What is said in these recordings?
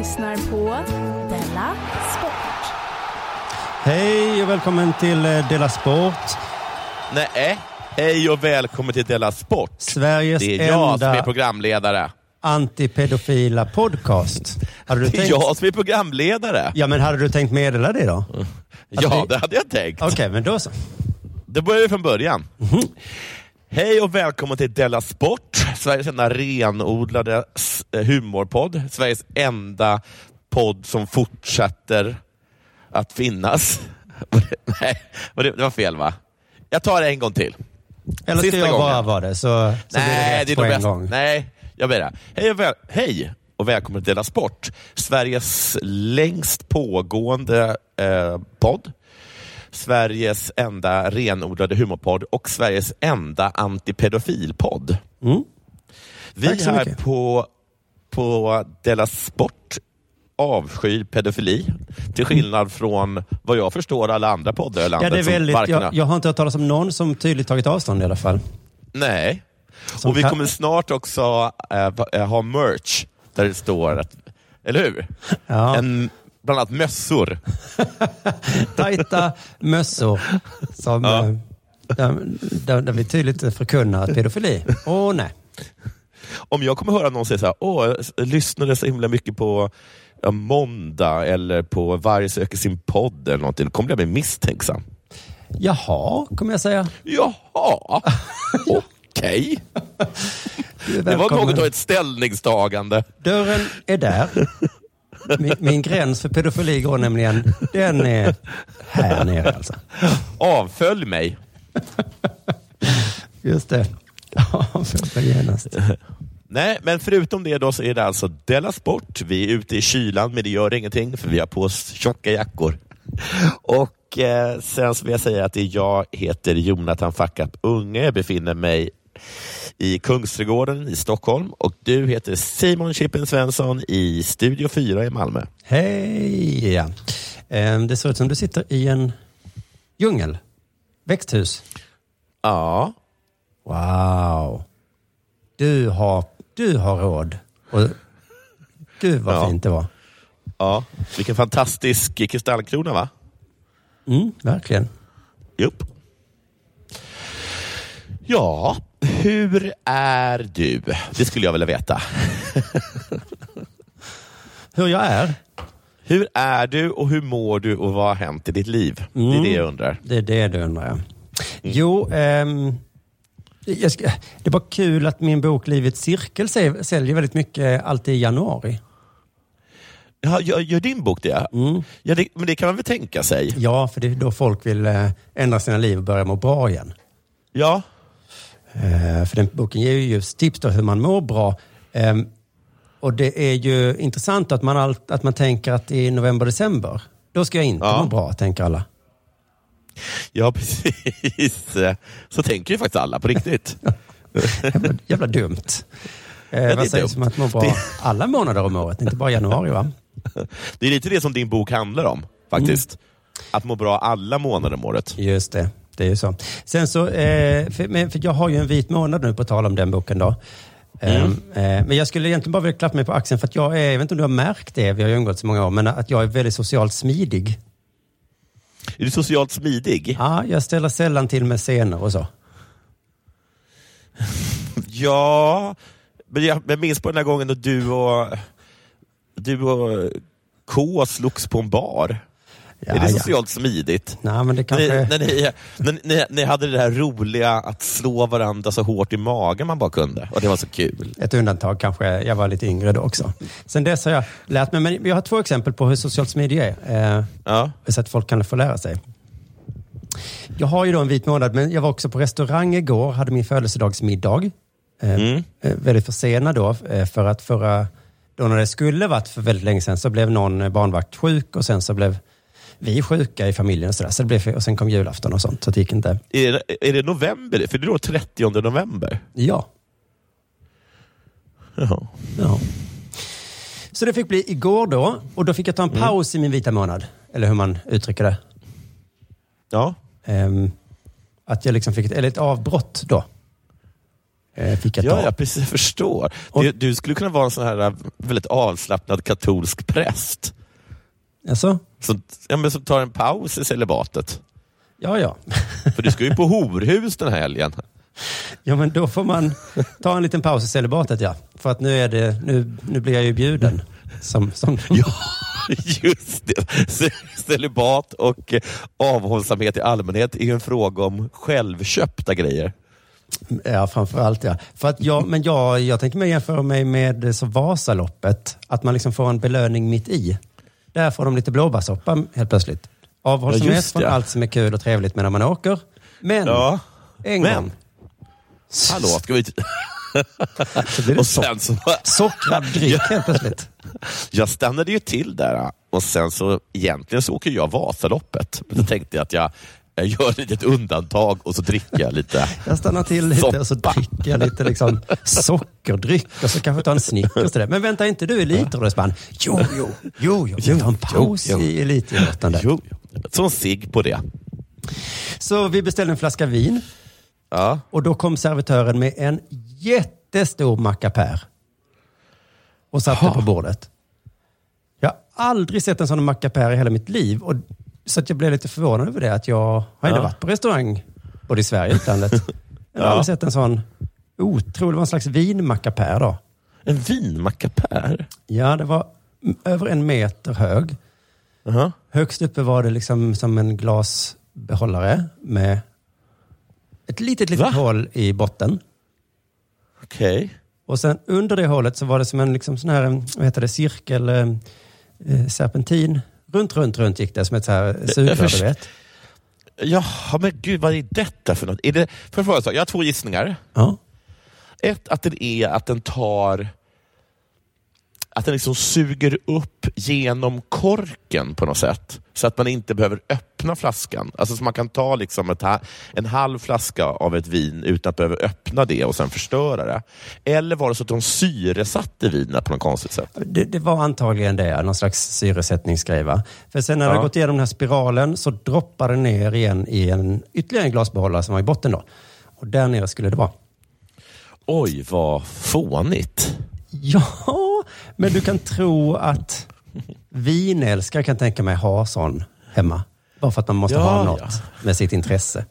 Lyssnar på Della Sport. Hej och välkommen till eh, Della Sport. Nej, hej och välkommen till Della Sport. Sveriges Det är jag som är enda programledare. antipedofila podcast. Hade du Det är tänkt... jag som är programledare. Ja, men hade du tänkt meddela det då? Ja, vi- det hade jag tänkt. Okej, men då så. Det börjar vi från början. Mhm. Hej och välkommen till Della Sport, Sveriges enda renodlade eh, humorpodd. Sveriges enda podd som fortsätter att finnas. Nej, det var fel va? Jag tar det en gång till. Eller ska Sista jag bara gången. vara det så, så blir det Nej, rätt det är på en bäst. gång. Nej, jag ber det. Hej och, väl, hej och välkommen till Della Sport. Sveriges längst pågående eh, podd. Sveriges enda renodlade humorpodd och Sveriges enda antipedofilpodd. Mm. Vi här mycket. på, på Della Sport avskyr pedofili. Till skillnad från vad jag förstår alla andra poddar i landet. Ja, det är väldigt, varken jag, jag har inte hört talas om någon som tydligt tagit avstånd i alla fall. Nej. Som och vi kan- kommer snart också äh, ha merch där det står att, eller hur? Ja. En, bland annat mössor. Tajta mössor som, Ja. eh, där, där, där vi tydligt förkunnar pedofili. Åh nej. Om jag kommer höra någon säga så här, åh, jag lyssnade så himla mycket på ja, Måndag eller på Varje söker sin podd eller någonting, då kommer jag bli misstänksam. Jaha, kommer jag säga. Jaha, okej. Är Det var något av ett ställningstagande. Dörren är där. Min, min gräns för pedofili går nämligen, den är här nere alltså. Avfölj mig. Just det. Ja, för genast. Nej, men förutom det då så är det alltså Della Sport. Vi är ute i kylan, men det gör ingenting för vi har på oss tjocka jackor. Och eh, sen så vill jag säga att jag heter Jonathan Fackap Unge. Jag befinner mig i Kungsträdgården i Stockholm och du heter Simon Chippen Svensson i Studio 4 i Malmö. Hej! Ja. Ehm, Det ser ut som du sitter i en djungel. Växthus. Ja, Wow. Du har, du har råd. Och, gud vad Ja. fint det var. ja. vilken fantastisk kristallkrona va? Mm, verkligen. Jupp. Ja, hur är du? Det skulle jag vilja veta. Hur jag är? Hur är du och hur mår du och vad har hänt i ditt liv? Det är Mm. det jag undrar. Det är det du undrar. ja. Jo, ehm, ska, det var kul att min bok Livets cirkel sä- säljer väldigt mycket alltid i januari. Ja, gör, gör din bok det? Mm. Ja, det? Men det kan man väl tänka sig? Ja, för det är då folk vill eh, ändra sina liv och börja må bra igen. Ja, för den boken ger ju just tips på hur man mår bra. Ehm, och det är ju intressant att man, allt, att man tänker att i november, december, då ska jag inte Ja. må bra, tänker alla. ja precis. Så tänker ju faktiskt alla på riktigt. Jävla, jävla dumt. Eh, vad sägs om att må bra Det- alla månader om året, inte bara januari va? Det är lite det som din bok handlar om, faktiskt. Att må bra alla månader om året. Just det. Det är ju så. Sen så, eh, för, för jag har ju en vit månad nu på tal om den boken då. Mm. Ehm, eh, men jag skulle egentligen bara vilja klappa mig på axeln för att jag är, jag vet inte om du har märkt det, vi har ju umgåtts så många år, men att jag är väldigt socialt smidig. Är du socialt smidig? Ja, jag ställer sällan till med scener och så. Ja, men jag, jag minns på den här gången då du och, du och K slogs på en bar. Ja, är det ja. socialt smidigt? Nej, men det kanske... Ni, när, ni, när, ni, ni hade det här roliga att slå varandra så hårt i magen man bara kunde. Och det var så kul. Ett undantag kanske, jag var lite yngre då också. Sen dess har jag lärt mig, men jag har två exempel på hur socialt smidig jag är. Eh, Ja. Så att folk kan få lära sig. Jag har ju då en vit månad, men jag var också på restaurang igår, hade min födelsedagsmiddag. Eh, Mm. eh, väldigt försenad då, eh, för att förra, då när det skulle varit för väldigt länge sedan, så blev någon barnvakt sjuk och sen så blev vi sjuka i familjen och sådär. Så det blev, och sen kom julafton och sånt, så det gick inte. Är, det- är det november? För det är då 30 november. Ja. Jaha. Ja. Så det fick bli igår då, och då fick jag ta en paus i min vita månad. Eller hur man uttrycker det. Ja. Ehm, att jag liksom fick ett, eller ett avbrott då. Eh, fick jag ta. Ja, ja, precis. Jag förstår. Du, du skulle kunna vara en sån här äh, väldigt avslappnad katolsk präst. Alltså? Som, ja, men som tar en paus i celibatet. Ja, ja. För du ska ju på horhus den här helgen. Ja, men då får man ta en liten paus i celibatet, ja. För att nu, är det, nu, nu blir jag ju bjuden. Som, som... Ja, just det. Ce- Celibat och eh, avhållsamhet i allmänhet är ju en fråga om självköpta grejer. Ja, framför allt ja. För att jag, men jag, jag tänker mig jämföra mig med eh, så Vasaloppet. Att man liksom får en belöning mitt i. Där får de lite blåbärssoppa helt plötsligt. Ja, Avhållsamhet just från allt som är kul och trevligt medan man åker. Men, Ja. en Men. gång. Hallå, ska vi... Så blir det och sen så... sockrad dryck helt plötsligt. Jag stannade ju till där och sen så egentligen så åker jag Vasaloppet. Men då tänkte jag att jag, jag gör ett litet undantag och så dricker jag lite. Jag stannar till lite och så dricker jag lite liksom sockerdryck och så kanske tar en Snickers till det. Men vänta inte du elitidrottsman? Jo, jo, jo, jo. Jag tar en paus Jo, jo. i elitidrottande. Jo, som cigg på det. Så vi beställde en flaska vin Ja. och då kom servitören med en jättestor mackapär och satte på bordet. Jag har aldrig sett en sån mackapär i hela mitt liv. Och, så att jag blev lite förvånad över det. Att jag har Ja. varit på restaurang både i Sverige och utlandet. Jag har aldrig sett en sån otrolig, det var en slags vinmackapär då. En vinmackapär? Ja, det var över en meter hög. Jaha. Högst uppe var det liksom som en glasbehållare med ett litet, litet Va? hål i botten. Okej. Och sen under det hålet så var det som en liksom sån här, vad heter det, cirkel, eh, eh, serpentin. Runt, runt, runt gick det som ett så här sugrör, du vet. Jaha, men gud vad är detta för något? Är det, för först, jag har två gissningar. Ja. Ett, att den är att den tar att den liksom suger upp genom korken på något sätt. Så att man inte behöver öppna flaskan. Alltså så man kan ta liksom ett, en halv flaska av ett vin utan att behöva öppna det och sen förstöra det. Eller var det så att de syresatte vinet på något konstigt sätt? Det, det var antagligen det, någon slags syresättningsgrej. Va? För sen när det Ja. gått igenom den här spiralen så droppar det ner igen i en ytterligare en glasbehållare som var i botten. Då. Och där nere skulle det vara. Oj, vad fånigt. Ja, men du kan tro att vinälskare kan tänka mig ha sån hemma. Bara för att man måste Ja, ha något ja. med sitt intresse.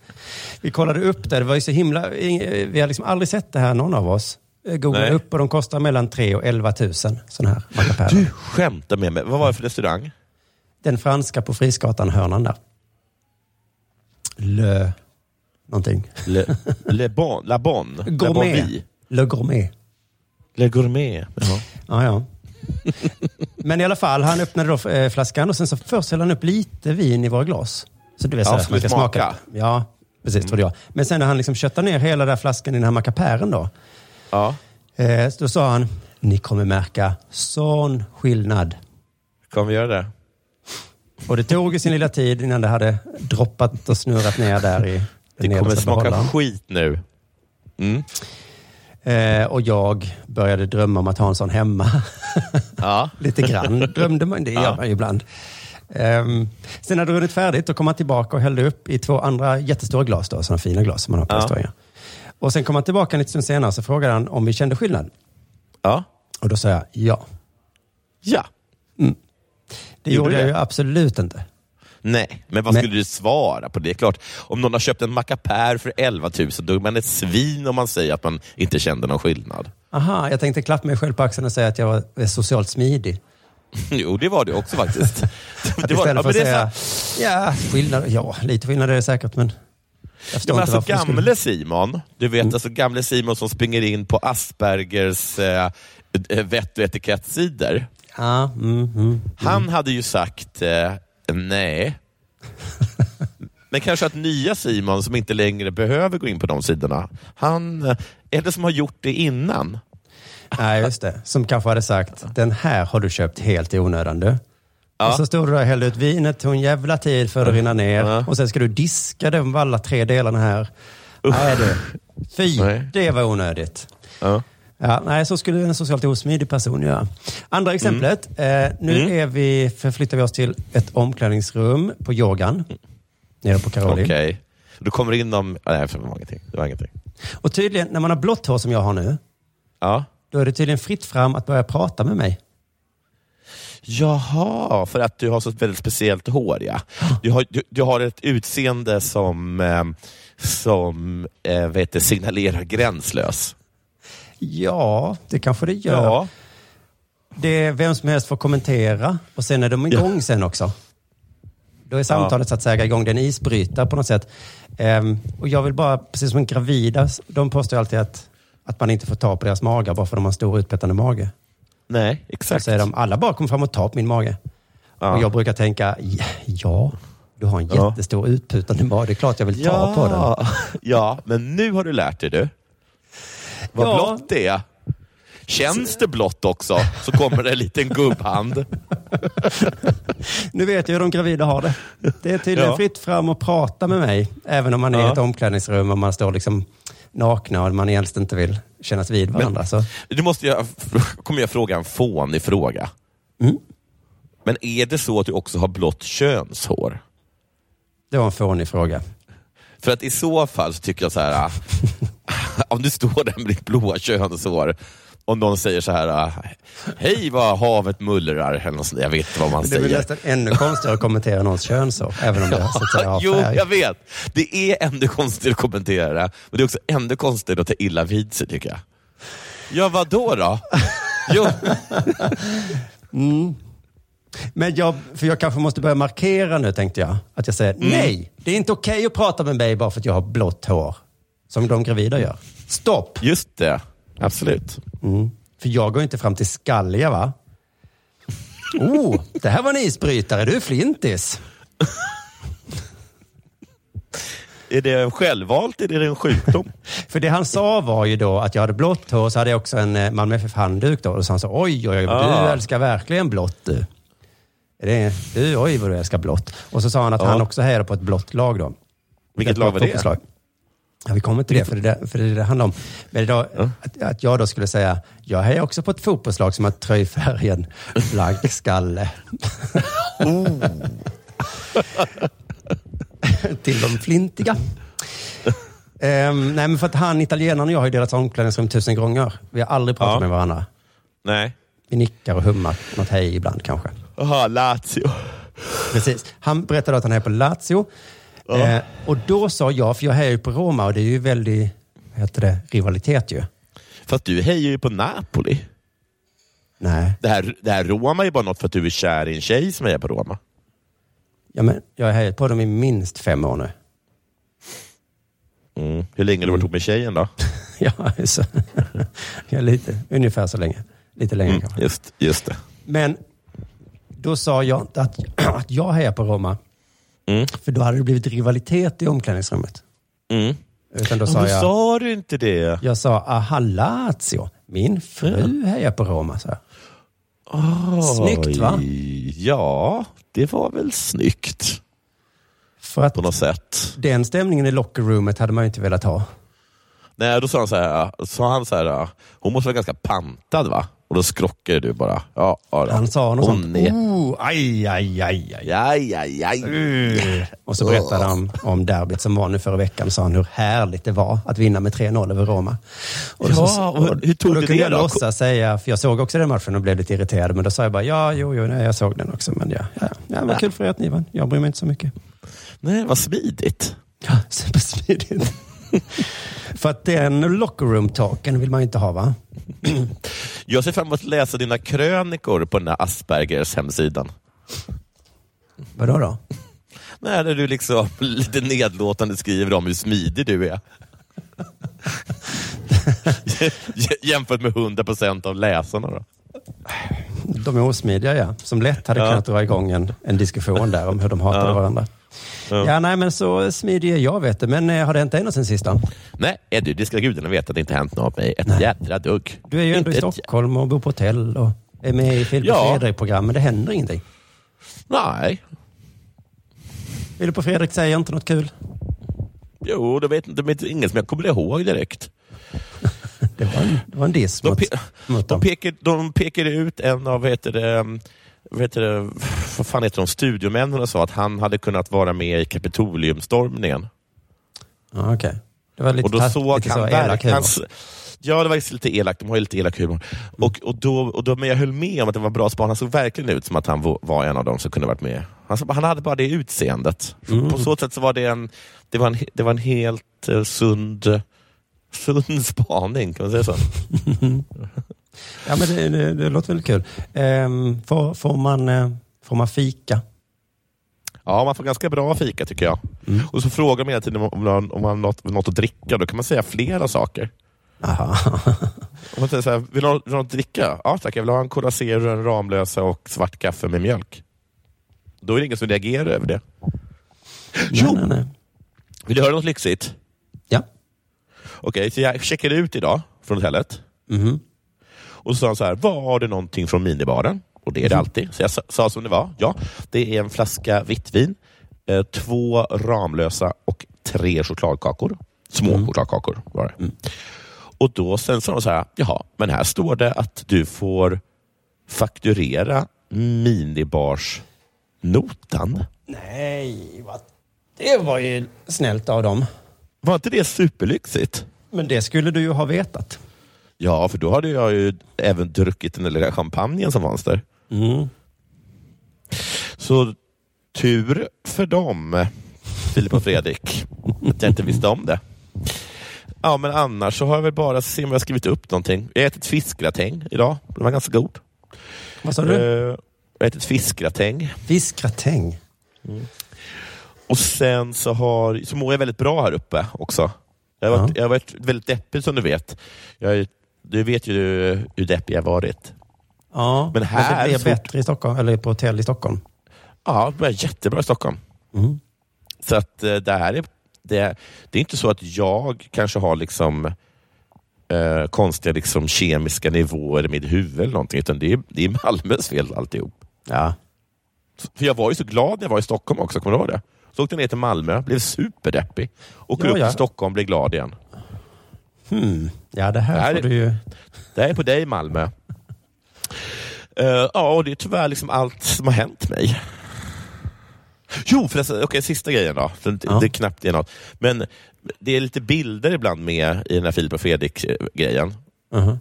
Vi kollade upp det, det var ju så himla... Vi har liksom aldrig sett det här någon av oss. Jag Googlade upp och de kostar mellan 3 och 11 000 sådana här mackapärer. Du skämtar med mig. Vad var det för restaurang? Den franska på Frisgatan-hörnan där. Le... Någonting. Le, Le bon, La Bon Gourmet. Le Gourmet. Le Gourmet. Jaha. Ja, ja. Men i alla fall, han öppnade då eh, flaskan och sen så först hällde han upp lite vin i våra glas. Så du vet, Ja, så man ska smaka? smaka. Ja, precis, trodde jag. Men sen när han liksom köttade ner hela den där flaskan i den här mackapären då. Ja, Eh, så då sa han, ni kommer märka sån skillnad. kan vi göra det? Och det tog ju sin lilla tid innan det hade droppat och snurrat ner där i den Det kommer smaka behållaren. skit nu. Mm. Eh, och jag började drömma om att ha en sån hemma. Ja. Lite grann drömde man, det gör Ja. man ju ibland. Ehm, sen när det runnit färdigt, då kom han tillbaka och hällde upp i två andra jättestora glas. Då, sådana fina glas som man har på Ja. restauranger. Och sen kom han tillbaka en liten stund senare så frågade han om vi kände skillnad. Ja. Och då sa jag ja. Ja. Det Gjorde gjorde jag ju absolut inte. Nej, men vad Nej. skulle du svara på det? Klart, om någon har köpt en mackapär för 11 000, då är man ett svin om man säger att man inte kände någon skillnad. Aha, jag tänkte klappa mig själv på axeln och säga att jag var socialt smidig. Jo, det var det också faktiskt. Det var, för men att det är säga, så- ja, skillnad, ja, lite skillnad är det säkert, men Ja, men alltså gamle Simon, du vet alltså gamle Simon som springer in på Aspergers eh, eh, vett och etikettsidor. Ja, mm, mm. Han hade ju sagt eh, nej. Men kanske att nya Simon som inte längre behöver gå in på de sidorna, han eh, är det som har gjort det innan. Nej, just det. Som kanske hade sagt, den här har du köpt helt i onödan du. Ja. Och så stod du där och hällde ut vinet, tog en jävla tid för att rinna ner. Ja. Och sen ska du diska de alla tre delarna här. Nej du, fy, Nej. det var onödigt. Ja. Ja, nej, så skulle en socialt osmidig person göra. Andra exemplet. Eh, nu Mm. är vi, förflyttar vi oss till ett omklädningsrum på yogan. Nere på Karolin. Okej. Du kommer in om... Nej, det var ingenting. Det var ingenting. Och tydligen, när man har blått hår som jag har nu, Ja. då är det tydligen fritt fram att börja prata med mig. Jaha, för att du har så väldigt speciellt hår, ja. Du har, du, du har ett utseende som, eh, som eh, vet signalerar gränslös. Ja, det kanske det gör. Ja. Det är vem som helst får kommentera och sen är de igång sen också. Då är samtalet så att säga igång. Det är en isbrytare på något sätt. Ehm, och jag vill bara, precis som en gravida, de påstår alltid att, att man inte får ta på deras magar bara för att de har en stor utpettande mage. Nej, Så exakt. säger de, alla bara kommer fram och tar på min mage. Ja. Och jag brukar tänka, ja, ja, du har en Ja. jättestor utputande mage. Det är klart jag vill ta på den. ja, men nu har du lärt dig du. Vad Ja. blått det är. Känns det blått också, så kommer det en liten gubbhand. Nu vet jag hur de gravida har det. Det är tydligen Ja. fritt fram och prata med mig, även om man är i Ja. ett omklädningsrum och man står liksom nakna och man egentligen inte vill kännas vid varandra. så. Nu måste jag, kommer jag fråga en fånig fråga. Mm. Men är det så att du också har blått könshår? Det var en fånig fråga. För att i så fall så tycker jag så här, om du står där med ditt blåa könshår och någon säger så här, hej vad havet mullrar, eller något sånt, jag vet inte vad man Det är säger. nästan ännu konstigare att kommentera någons könshår, även om det så att säga jo, färg. jag vet. Det är ännu konstigare att kommentera det, men det är också ännu konstigare att ta illa vid sig tycker jag. Ja, vad då? då? Jo, Men jag, för jag kanske måste börja markera nu, tänkte jag. Att jag säger, Mm. nej, det är inte okej att prata med mig bara för att jag har blått hår. Som de gravida gör. Stopp! just det. Absolut. Mm. För jag går inte fram till skalliga, va? Oh, det här var en isbrytare. Du är flintis. Är det självvalt eller är det en sjukdom? För det han sa var ju då att jag hade blått hår, så hade jag också en eh, Malmö FF-handduk då. Och så sa han så, oj, oj, oj, du Ah. älskar verkligen blått du. Är det, du, oj vad du älskar blått. Och så sa han att Ja. han också hejade på ett blått lag då. Vilket Ett lag var det? fotbollslag. Ja, vi kommer till det, för det, där- för det är det handlar om. Men då, att, att jag då skulle säga, jag hejar också på ett fotbollslag som har tröjfärgen blank skalle. Oh. till de flintiga. Ehm, nej, men för att han, italienaren och jag har ju delat omklädningsrum tusen gånger. Vi har aldrig pratat Ja. med varandra. Nej. Vi nickar och hummar något hej ibland kanske. Jaha, Lazio. Precis. Han berättade att han är på Lazio. Eh, och då sa jag, för jag hejar ju på Roma och det är ju väldigt, vad heter det, rivalitet ju. Fast du hejar ju på Napoli. Nej, Det här, det här Roma är bara något för att du är kär i en tjej som hejar på Roma. ja, men jag har hejat på dem i minst fem år nu. Mm. Hur länge har du varit ihop med tjejen då? ja, så, ja, lite, ungefär så länge. Lite längre Mm, kanske. just, just det. Men då sa jag inte att, att jag hejar på Roma. Mm. För då hade det blivit rivalitet i omklädningsrummet. Mm. Utan då sa jag, sa du inte det? jag sa, aha Lazio. Min fru hejar på Roma, jag. Snyggt, va? Ja, det var väl snyggt För att på något sätt. den stämningen i lockerroomet hade man ju inte velat ha. Nej, då sa han så här, sa han så här, hon måste vara ganska pantad va? Och då skrockade du bara. Ja, ja. Han sa något sånt. är- Oh, aj, aj, aj, aj. Aj, aj, aj. Uh. Och så berättade han om derbyt som var nu förra veckan. Sa han hur härligt det var att vinna med 3-0 över Roma. Och Ja, så, och hur tog och då du kunde det jag låtsas säga, för jag såg också den matchen och blev lite irriterad. Men då sa jag bara, ja, jo, jo, nej, jag såg den också. Men ja, ja, ja vad kul för er att ni vann. Jag bryr mig inte så mycket. Nej, vad smidigt. Ja, supersmidigt. För att den locker room talken vill man ju inte ha va? Jag ser fram emot att läsa dina krönikor på den här Aspergers hemsidan. Vadå då? Nej, där du liksom lite nedlåtande skriver om hur smidig du är. Jämfört med 100% av läsarna. Då. De är osmidiga ja. Som lätt hade Ja. kunnat dra igång en, en diskussion där om hur de hatar Ja. varandra. Ja. Ja. nej men så smidig är jag vet du. Men eh, har det hänt något sen sist då? Nej, Eddie, det ska gudarna veta att det inte hänt något med mig. Ett jädra dugg. Du är ju ändå i Inte ett- Stockholm och bor på hotell och är med i Filip och Ja. Fredrik-program, men det händer ingenting. Nej. Filip och Fredrik säger inte något kul. Jo, det vet inte, det är ingen som jag kommer ihåg direkt. Det var en, det var en diss De, mot, pe- mot de, pekar, de pekar ut en av, vad heter det, heter det, vad fan heter de, studiomännen och sa att han hade kunnat vara med i Kapitoliumstormningen. Ja, okej. Det var lite, och då såg lite han så elak humor. hans- Ja, det var lite elakt. De har ju lite elak humor. Och, och då, och då, men jag höll med om att det var bra span. Han såg verkligen ut som att han var en av dem som kunde varit med. Han, han hade bara det utseendet. Mm. På så sätt så var det en, det var en, det var en helt eh, sund, sund spaning, kan man säga så? Ja, men det, det, det låter väldigt kul. Ehm, får, får, man, eh, får man fika? Ja, man får ganska bra fika tycker jag. Mm. Och så frågar man hela tiden om man, om man har något, något att dricka. Då kan man säga flera saker. Aha. Om man säger så här, vill du ha något att dricka? Ja tack, jag vill ha en Cola Zero, en Ramlösa och svart kaffe med mjölk. Då är det ingen som reagerar över det. nej, nej, nej. Vill du höra något lyxigt? Ja. Okej, så jag checkade ut idag från hotellet. Mhm. Och så sa han så här, var det någonting från minibaren? Och det är det Mhm. alltid. Så jag sa, sa som det var. Ja, det är en flaska vitt vin, eh, två Ramlösa och tre chokladkakor. Små Mm. chokladkakor var det. Och då sen sa de så här, jaha, men här står det att du får fakturera minibarsnotan. Nej, vad... det var ju snällt av dem. Var inte det superlyxigt? Men det skulle du ju ha vetat. Ja, för då hade jag ju även druckit den där champagnen som fanns där. Mm. Så tur för dem, Filip och Fredrik, att jag inte visste om det. Ja, men annars så har jag väl bara se om jag har skrivit upp någonting. Jag har ätit fiskgratäng idag. Den var ganska god. Vad sa du? Eh, jag har ätit fiskgratäng. Fiskgratäng. Och sen så, har, så mår jag väldigt bra här uppe också. Jag har varit, jag har varit väldigt deppig som du vet. Jag, är- du vet ju hur deppig jag varit. Ja, Men här det blir så- bättre i Stockholm, eller på hotell i Stockholm. Ja, det är jättebra i Stockholm. Mm. Så att eh, det här är, det, det är inte så att jag kanske har liksom eh, konstiga liksom, kemiska nivåer i mitt huvud eller någonting, utan det är, det är Malmös fel alltihop. Ja. För jag var ju så glad när jag var i Stockholm också, kommer du ihåg det? Så åkte jag ner till Malmö, blev superdeppig. Åker Ja, upp ja. till Stockholm, blir glad igen. Hmm. Ja, det här, Det här får är- du ju... Det här är på dig Malmö. Eh, ja, och det är tyvärr liksom allt som har hänt mig. Jo, förresten, okej, sista grejen då. Det, Ja. det är knappt det är något. Men det är lite bilder ibland med i den här Filip och Fredrik-grejen. Mhm.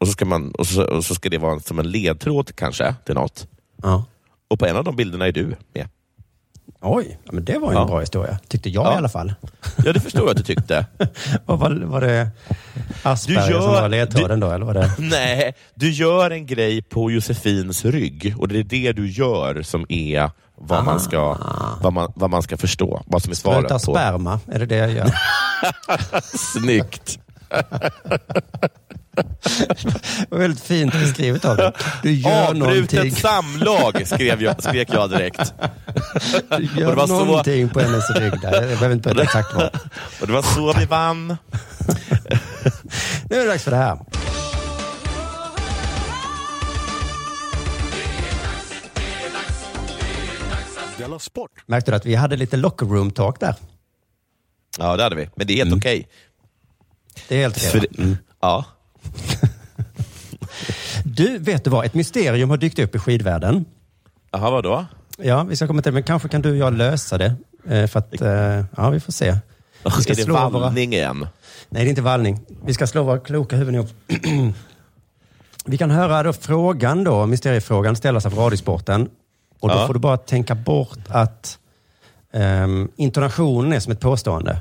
Och, så ska man, och, så, och så ska det vara som en ledtråd kanske till något. Ja. Och på en av de bilderna är du med. Oj, ja, men det var ju Ja. en bra historia. Tyckte jag Ja. i alla fall. Ja, det förstår jag att du tyckte. Vad var, var det Asperger gör- som var ledtråden då, eller var det? Nej, du gör en grej på Josefins rygg och det är det du gör som är vad, man, ska, vad, man, vad man ska förstå. Vad som är svaret Spruta på. sperma, är det det jag gör? Snyggt! Det var väldigt fint beskrivet av dig. Du gör någonting, Avbrutet samlag, skrev jag, skrek jag direkt. du och det gör var så- någonting på hennes rygg där. Jag behöver inte berätta exakt vad. Och det var så vi vann. Nu är det dags för det här. Sport. Märkte du att vi hade lite locker room talk där? Ja, det hade vi. Men det är helt Mm. okej. Det är helt okej. va? det- Ja. Du, vet du vad? Ett mysterium har dykt upp i skidvärlden. Jaha, vadå? Ja, vi ska komma till det, men kanske kan du och jag lösa det. Eh, För att, eh, ja, vi får se. Vi ska är det slå våra- vallning igen? Nej, det är inte vallning. Vi ska slå våra kloka huvuden ihop. vi kan höra då frågan då, mysteriefrågan, ställas av Radiosporten. Och då Ja. får du bara tänka bort att ehm, intonationen är som ett påstående.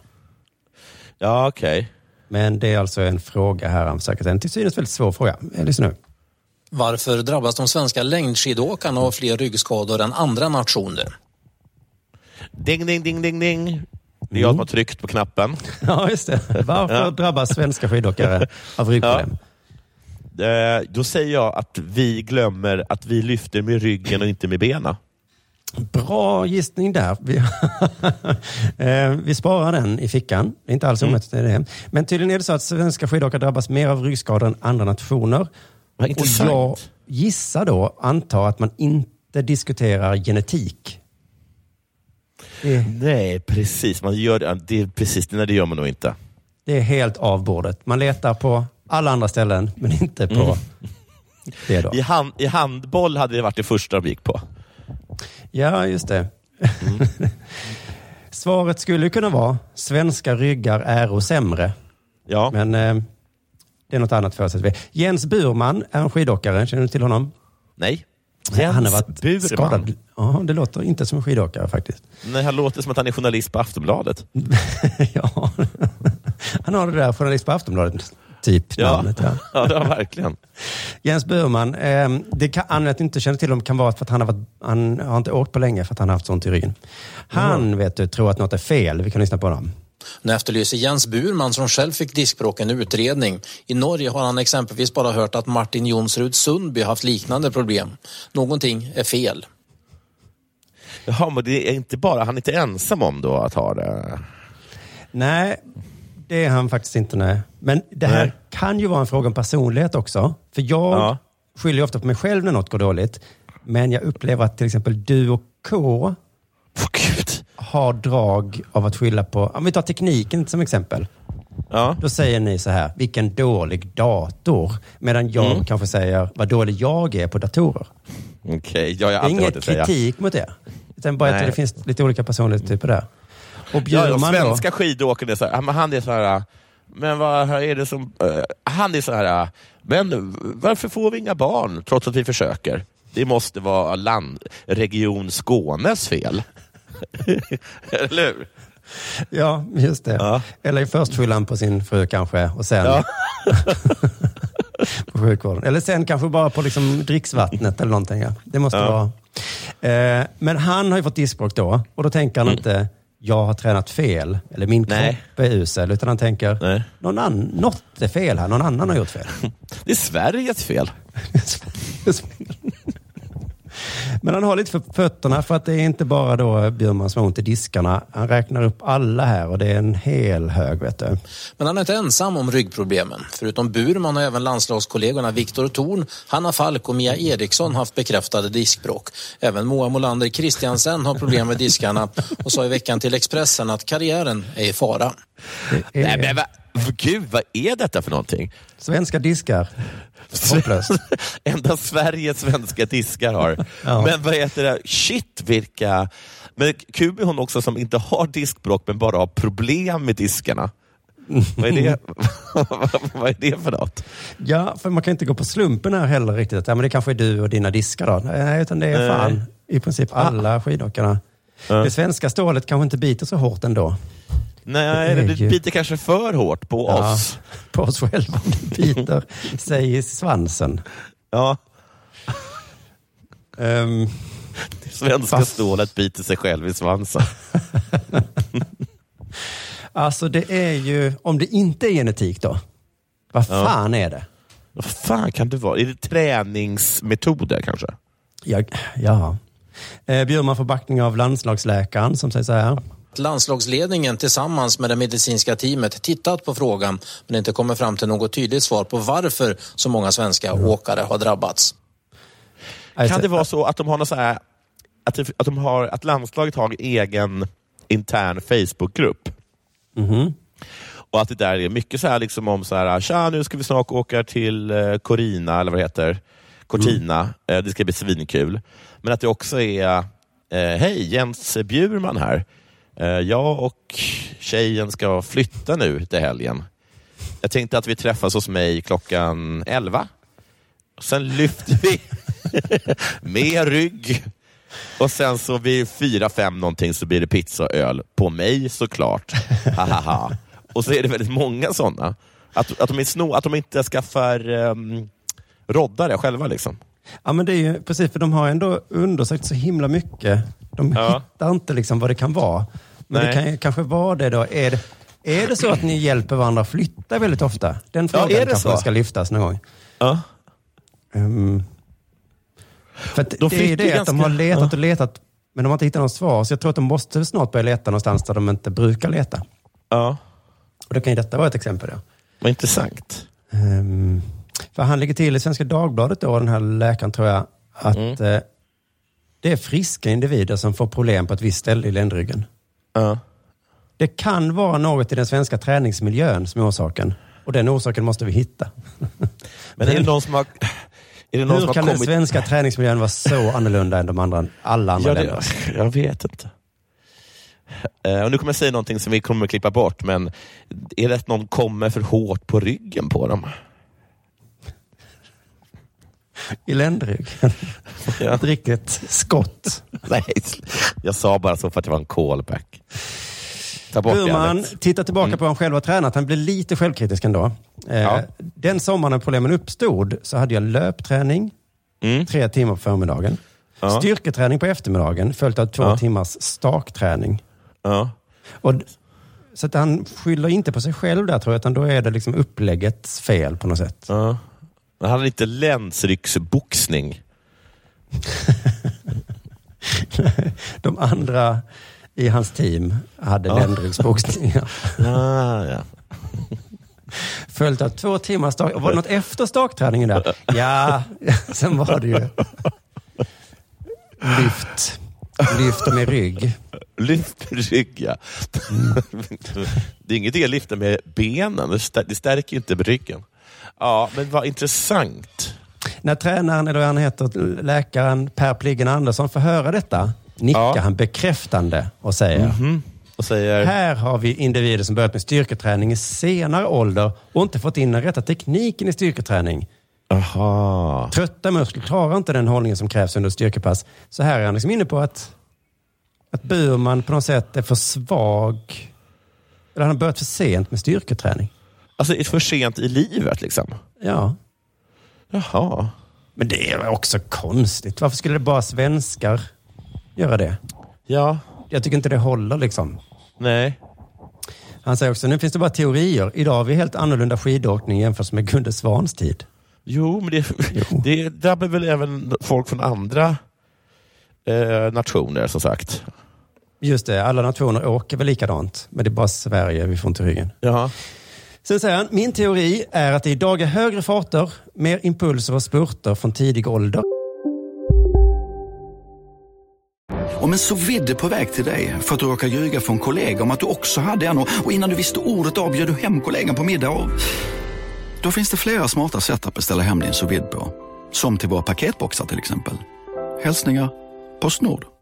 Ja, okej. Men det är alltså en fråga här, han försöker. En till synes väldigt svår fråga. Eh, Lyssna nu. Varför drabbas de svenska längdskidåkarna av fler ryggskador än andra nationer? Ding, ding, ding, ding, ding. Det är jag som har tryckt på knappen. Ja, just det. Varför Ja. drabbas svenska skidåkare av ryggproblem? Eh, Då säger jag att vi glömmer att vi lyfter med ryggen och inte med benen. Bra gissning där. Vi, eh, vi sparar den i fickan. Det är inte alls omöjligt. Det är det. Men tydligen är det så att svenska skidåkare drabbas mer av ryggskador än andra nationer. Och jag gissar då, antar att man inte diskuterar genetik. Det, Nej, precis. Man gör det, det är precis, nej, det gör man nog inte. det är helt av bordet. Man letar på alla andra ställen, men inte på Mm. det då. I, hand, I handboll hade det varit det första de gick på. Ja, just det. Svaret skulle kunna vara svenska ryggar är sämre. Ja. Men eh, det är något annat förutsätter vi. Jens Burman är en skidåkare. Känner du till honom? Nej. Nej, han har Jens varit Burman. skadad. Ja, det låter inte som en skidåkare faktiskt. Nej, han låter som att han är journalist på Aftonbladet. ja. Han har det där journalist på Aftonbladet typ Ja, namnet. Ja. ja det var verkligen. Jens Burman, eh, det kan, anledningen att jag inte känner till honom kan vara för att han har, varit, han har inte åkt på länge för att han har haft sånt i ryggen. Han vet du, tror att något är fel. Vi kan lyssna på honom. Nu efterlyser Jens Burman som själv fick diskbråck en utredning. I Norge har han exempelvis bara hört att Martin Jonsrud Sundby haft liknande problem. Någonting är fel. Jaha, men det är inte bara, han är inte ensam om då att ha det. Nej, det är han faktiskt inte. Nej. Men det här Nej. kan ju vara en fråga om personlighet också. För jag Ja. skyller ofta på mig själv när något går dåligt. Men jag upplever att till exempel du och K har drag av att skylla på, om vi tar tekniken som exempel. Ja. Då säger ni så här, vilken dålig dator. Medan jag Mm. kanske säger, vad dålig jag är på datorer. Okej, ja, jag har alltid hört det säga. kritik mot det. Utan bara att Nej. det finns lite olika personlighetstyper där. Och Bjurman ja, svenska skidåkare är så här, han är så här, men vad är det som, eh, han är så här, men varför får vi inga barn trots att vi försöker? Det måste vara land, region Skånes fel. Eller hur? Ja, just det. Ja. Eller först skyller han på sin fru kanske och sen Ja. på sjukvården. Eller sen kanske bara på liksom dricksvattnet eller någonting. Ja. Det måste Ja. vara. Eh, men han har ju fått diskbråck då och då tänker han inte jag har tränat fel eller min. Nej. kropp är usel. Utan han tänker Nej. någon annan, något är fel här. Någon annan har gjort fel. Det är Sveriges fel. Men han har lite för fötterna för att det är inte bara då Bjurman som har ont i diskarna. Han räknar upp alla här och det är en hel hög vet du. Men han är inte ensam om ryggproblemen. Förutom Burman har även landslagskollegorna Viktor Thorn, Hanna Falk och Mia Eriksson haft bekräftade diskbråck. Även Moa Molander Christiansen har problem med diskarna och sa i veckan till Expressen att karriären är i fara. Det är Nej, men, gud, vad är detta för någonting? Svenska diskar. Hopplöst. Endast Sveriges svenska diskar har. Ja. Men vad heter det? Shit vilka... Men kul är hon också som inte har diskbråck men bara har problem med diskarna. vad, är det? vad är det för något? Ja, för man kan inte gå på slumpen här heller riktigt. Ja, men det kanske är du och dina diskar då. Nej, utan det är Nej. fan i princip alla skidåkarna. Ja. Det svenska stålet kanske inte biter så hårt ändå. Nej, Det det biter kanske för hårt på Ja, oss. På oss själva. Det biter sig i svansen. Ja, Ehm, svenska Fast- stålet biter sig själv i svansen. alltså det är ju, om det inte är genetik då, vad Ja. fan är det? Vad fan kan det vara? Är det träningsmetoder kanske? Ja. ja. Eh, Bjurman får backning av landslagsläkaren som säger så här. Landslagsledningen tillsammans med det medicinska teamet tittat på frågan men inte kommit fram till något tydligt svar på varför så många svenska åkare har drabbats. Kan det vara så att de har något så här, att, att, de har, att landslaget har en egen intern Facebookgrupp? Mhm. Och att det där är mycket så här liksom om så här, tja nu ska vi snart åka till eh, Corina eller vad det heter. Cortina. Mm. Eh, det ska bli svinkul. Men att det också är, eh, hej Jens Bjurman här. Eh, jag och tjejen ska flytta nu till helgen. Jag tänkte att vi träffas hos mig klockan 11. Sen lyfter vi med rygg. Och sen så vid fyra, fem någonting så blir det pizza och öl. På mig såklart. Och så är det väldigt många sådana. Att, att, de, sno, att de inte skaffar um, roddare själva. Liksom. Ja, men det är ju precis, för de har ändå undersökt så himla mycket. De Ja. hittar inte liksom vad det kan vara. Men Nej. det kan ju kanske vara det då. Är det, är det så att ni hjälper varandra att flytta väldigt ofta? Den frågan är det kanske så? ska lyftas någon gång. Ja. Ehm, för att De det är det ju att de ganska- har letat ja. och letat, men de har inte hittat något svar. Så jag tror att de måste snart börja leta någonstans där de inte brukar leta. Ja, Och då kan ju detta vara ett exempel. Då. vad intressant. Ehm, för han ligger till i Svenska Dagbladet, då, den här läkaren tror jag, att Mm. eh, det är friska individer som får problem på ett visst ställe i ländryggen. Ja. Det kan vara något i den svenska träningsmiljön som är orsaken. Och den orsaken måste vi hitta. Men är det någon som har, Hur kan den kommit... svenska träningsmiljön vara så annorlunda än de andra, alla andra Ja, länder? det, jag vet inte. Eh, och nu kommer jag säga någonting som vi kommer att klippa bort, men är det att någon kommer för hårt på ryggen på dem? I ländrygg. Ja. Ett riktigt skott. Nej, jag sa bara så för att det var en callback. Ta bort det, Burman tittar tillbaka på hur han själv har tränat. Han blir lite självkritisk ändå. Eh, Ja. Den sommaren när problemen uppstod så hade jag löpträning Mm. tre timmar på förmiddagen. Ja. Styrketräning på eftermiddagen följt av två Ja. timmars stakträning. Ja. Och, så att han skyller inte på sig själv där tror jag, utan då är det liksom uppläggets fel på något sätt. Ja. Men han hade inte länsrycksboxning. De andra i hans team hade Ja. ländryggsboxning. Ah, ja. Följt av två timmars stak. Var det något efter stakträningen där? Ja, sen var det ju lyft. Lyft med rygg. Lyft med rygg, ja. det är inget att lyfta med benen. Det stärker ju inte ryggen. Ja, men vad intressant. När tränaren, eller han heter, läkaren Per Pliggen Andersson får höra detta nickar Ja. han bekräftande och säger Mhm. Och säger... Här har vi individer som börjat med styrketräning i senare ålder och inte fått in den rätta tekniken i styrketräning. Aha. Trötta muskler klarar inte den hållningen som krävs under styrkepass. Så här är han liksom inne på att, att Burman på något sätt är för svag. Eller han har börjat för sent med styrketräning. Alltså för sent i livet liksom? Ja. Jaha. Men det är också konstigt. Varför skulle det bara svenskar göra det? Ja. Jag tycker inte det håller liksom. Nej. Han säger också, nu finns det bara teorier. Idag har vi helt annorlunda skidåkning jämfört med Gunde Svans tid. Jo, men det, det drabbar väl även folk från andra eh, nationer som sagt. Just det, alla nationer åker väl likadant. Men det är bara Sverige vi får inte ryggen. Ja. Sen säger han, min teori är att det idag är högre farter, mer impulser och spurter från tidig ålder. Om en så vidde på väg till dig för att du råkar ljuga från kollega om att du också hade en och innan du visste ordet av du hem kollegan på middag och... Då finns det flera smarta sätt att beställa hem din sous på. Som till våra paketboxar till exempel. Hälsningar Postnord.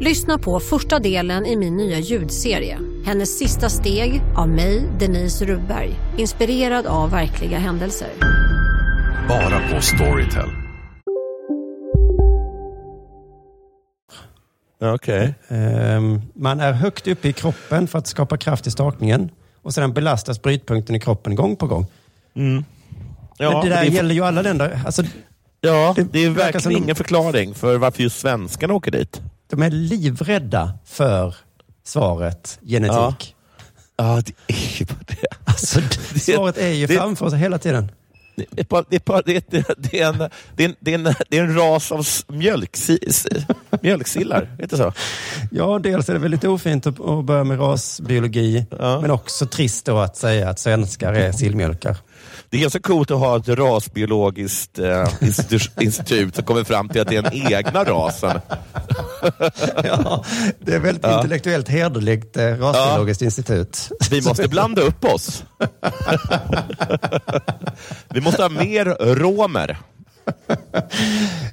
Lyssna på första delen i min nya ljudserie. Hennes sista steg av mig, Denise Rubberg. Inspirerad av verkliga händelser. Bara på Storytel. Okej. Ehm, man är högt uppe i kroppen för att skapa kraft i stakningen. Och sedan belastas brytpunkten i kroppen gång på gång. Mm. Ja, Men det där det är- gäller ju alla länder. Alltså, Ja, det, är verkar verkligen de- ingen förklaring för varför just svenskarna åker dit. De är livrädda för svaret genetik. Ja, det är ju bara det. Alltså, svaret är ju det- framför oss hela tiden. Det är, det, det, det, en, det, det, det ras av mjölksi, mjölksillar, inte så? Ja, dels är det väldigt ofint att, att börja med rasbiologi, men också trist då att säga att svenskar är sillmjölkar. Det är ganska coolt att ha ett rasbiologiskt eh, institu- institut som kommer fram till att det är den egna rasen. ja, det är väldigt Ja. intellektuellt hederligt eh, rasbiologiskt institut. Vi måste blanda upp oss. Vi måste ha mer romer.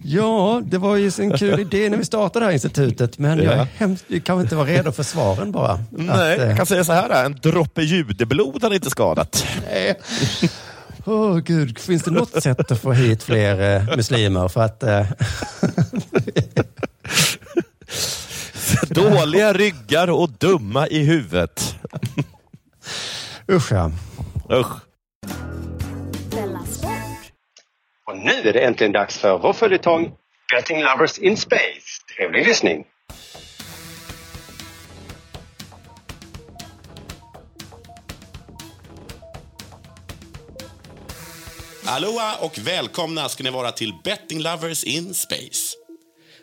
Ja, det var ju en kul idé när vi startade det här institutet, men jag, är Ja. hemskt, jag kanske inte var redo för svaren bara. Nej, Att, eh, jag kan säga så här, en droppe judeblod hade inte skadat. Nej. Åh gud, finns det något sätt att få hit fler eh, muslimer? För att, eh, Dåliga ryggar och dumma i huvudet. usch ja. Usch. Och nu är det äntligen dags för vår följetong Betting Lovers in Space. Trevlig lyssning! Aloha och välkomna ska ni vara till Betting Lovers in Space.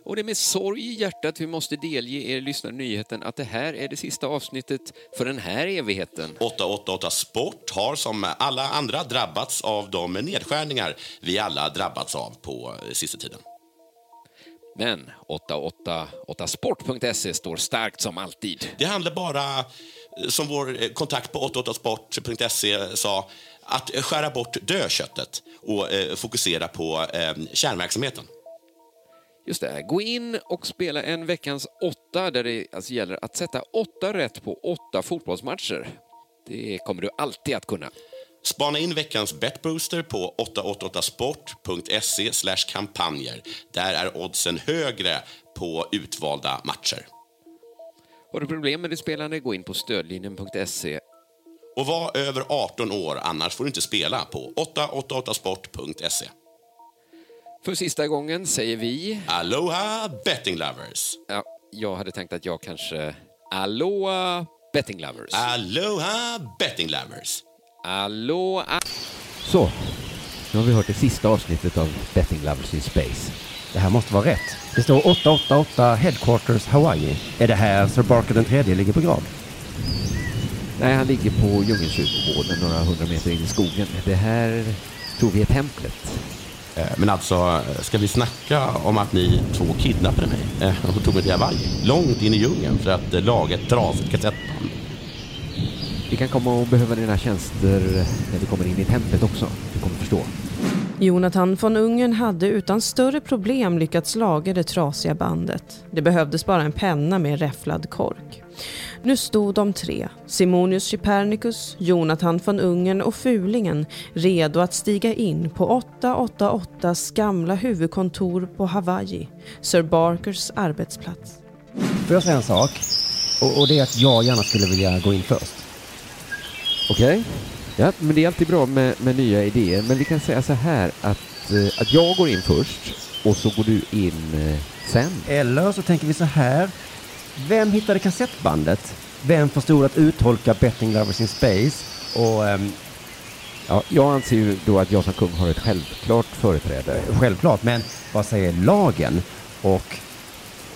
Och det är med sorg i hjärtat vi måste delge er lyssnare nyheten att det här är det sista avsnittet för den här evigheten. 888 Sport har som alla andra drabbats av de nedskärningar vi alla drabbats av på eh, sista tiden. Men 888sport.se står starkt som alltid. Det handlar bara, eh, som vår eh, kontakt på 888sport.se sa, att eh, skära bort dödköttet och eh, fokusera på eh, kärnverksamheten. Just det, gå in och spela en veckans åtta där det alltså gäller att sätta åtta rätt på åtta fotbollsmatcher. Det kommer du alltid att kunna. Spana in veckans betbooster på 888sport.se kampanjer. Där är oddsen högre på utvalda matcher. Har du problem med ditt spelande, gå in på stödlinjen.se. Och var över 18 år, annars får du inte spela på 888sport.se. För sista gången säger vi... Aloha betting lovers! Ja, jag hade tänkt att jag kanske... Aloha betting lovers. Aloha betting lovers! Aloha... Så, nu har vi hört det sista avsnittet av Betting Lovers in Space. Det här måste vara rätt. Det står 888 Headquarters Hawaii. Är det här Sir Barker den tredje ligger på grav? Nej, han ligger på Djungelkyrkogården några hundra meter in i skogen. Det här tror vi är templet. Eh, Men alltså, ska vi snacka om att ni två kidnappade mig eh, och tog mig till Hawaii? Långt in i djungeln för att eh, laga ett trasigt kassettband. Vi kan komma att behöva dina tjänster när vi kommer in i templet också. Du kommer förstå. Jonathan von Ungern hade utan större problem lyckats laga det trasiga bandet. Det behövdes bara en penna med räfflad kork. Nu stod de tre, Simonius Chypernicus, Jonathan von Ungern och Fulingen, redo att stiga in på 888s gamla huvudkontor på Hawaii, Sir Barkers arbetsplats. Får jag säga en sak? Och, och det är att jag gärna skulle vilja gå in först. Okej? Ja, men det är alltid bra med, med nya idéer. Men vi kan säga så här att, eh, att jag går in först och så går du in eh, sen. Eller så tänker vi så här. Vem hittade kassettbandet? Vem förstod att uttolka Betting Lovers in Space? Och ehm, Ja, jag anser ju då att jag som kung har ett självklart företräde. självklart, men vad säger lagen? Och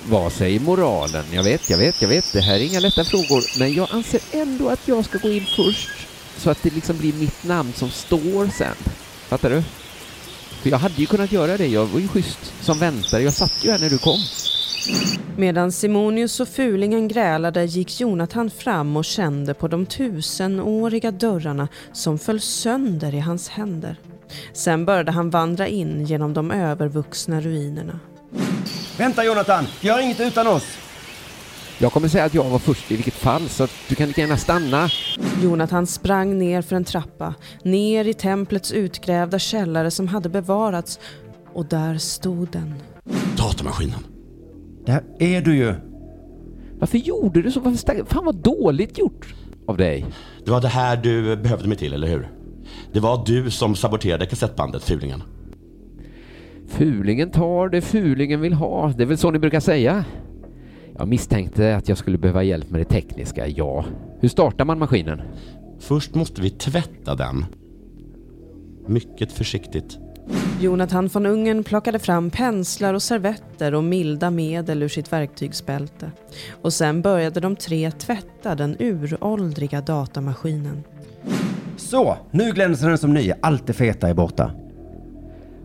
Vad säger moralen? Jag vet, jag vet, jag vet. Det här är inga lätta frågor. Men jag anser ändå att jag ska gå in först. Så att det liksom blir mitt namn som står sen. Fattar du? För jag hade ju kunnat göra det. Jag var ju schysst som väntare. Jag satt ju här när du kom. Medan Simonius och Fulingen grälade gick Jonathan fram och kände på de tusenåriga dörrarna som föll sönder i hans händer. Sen började han vandra in genom de övervuxna ruinerna. Vänta Jonathan, gör inget utan oss! Jag kommer säga att jag var först i vilket fall, så att du kan lika gärna stanna. Jonathan sprang ner för en trappa, ner i templets utgrävda källare som hade bevarats och där stod den. Datamaskinen. Där är du ju. Varför gjorde du så? Varför stack... Fan vad dåligt gjort av dig. Det var det här du behövde mig till, eller hur? Det var du som saboterade kassettbandet, Fulingen. Fulingen tar det fulingen vill ha. Det är väl så ni brukar säga? Jag misstänkte att jag skulle behöva hjälp med det tekniska, ja. Hur startar man maskinen? Först måste vi tvätta den. mycket försiktigt. Jonathan von Ungern plockade fram penslar och servetter och milda medel ur sitt verktygsbälte. Och sen började de tre tvätta den uråldriga datamaskinen. Så, nu glänser den som ny. Allt det feta är borta.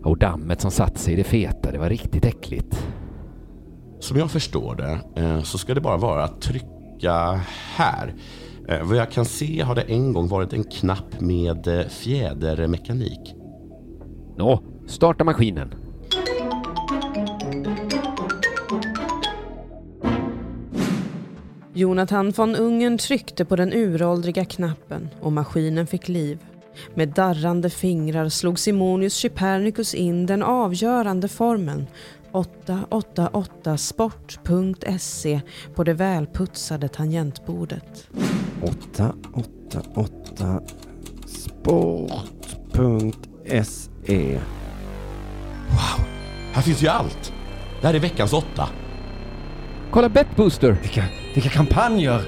Och dammet som satt sig i det feta, det var riktigt äckligt. Som jag förstår det eh, så ska det bara vara att trycka här. Eh, Vad jag kan se har det en gång varit en knapp med eh, fjädermekanik. Nå, starta maskinen. Jonathan von Ungern tryckte på den uråldriga knappen och maskinen fick liv. Med darrande fingrar slog Simonius Chypernicus in den avgörande formeln 888sport.se på det välputsade tangentbordet. 888 sport.se Wow, här finns ju allt. Det här är veckans åtta. Kolla Betbooster! Vilka, vilka kampanjer!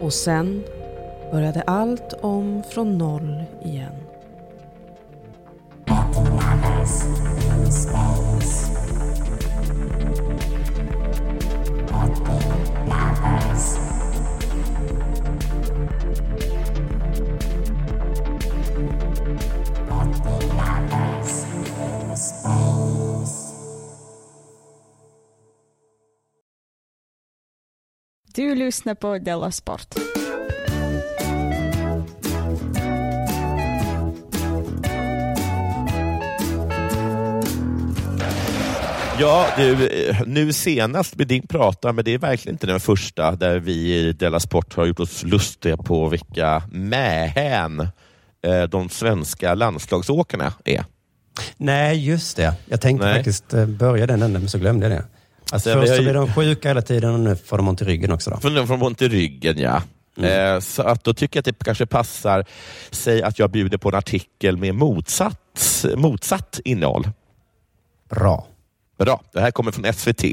Och sen började allt om från noll igen. Du lyssnar på Della Sport. Ja, du, eh, nu senast med din prata, men det är verkligen inte den första där vi i Della Sport har gjort oss lustiga på vilka mähän eh, de svenska landslagsåkarna är. Nej, just det. Jag tänkte Nej. faktiskt eh, börja den änden, men så glömde jag det. Alltså, först så blir de sjuka hela tiden och nu får de ont i ryggen också. Då. Från, från ont i ryggen, ja. Eh, så att då tycker jag att det kanske passar sig att jag bjuder på en artikel med motsatt, motsatt innehåll. Bra. Bra. Det här kommer från SVT.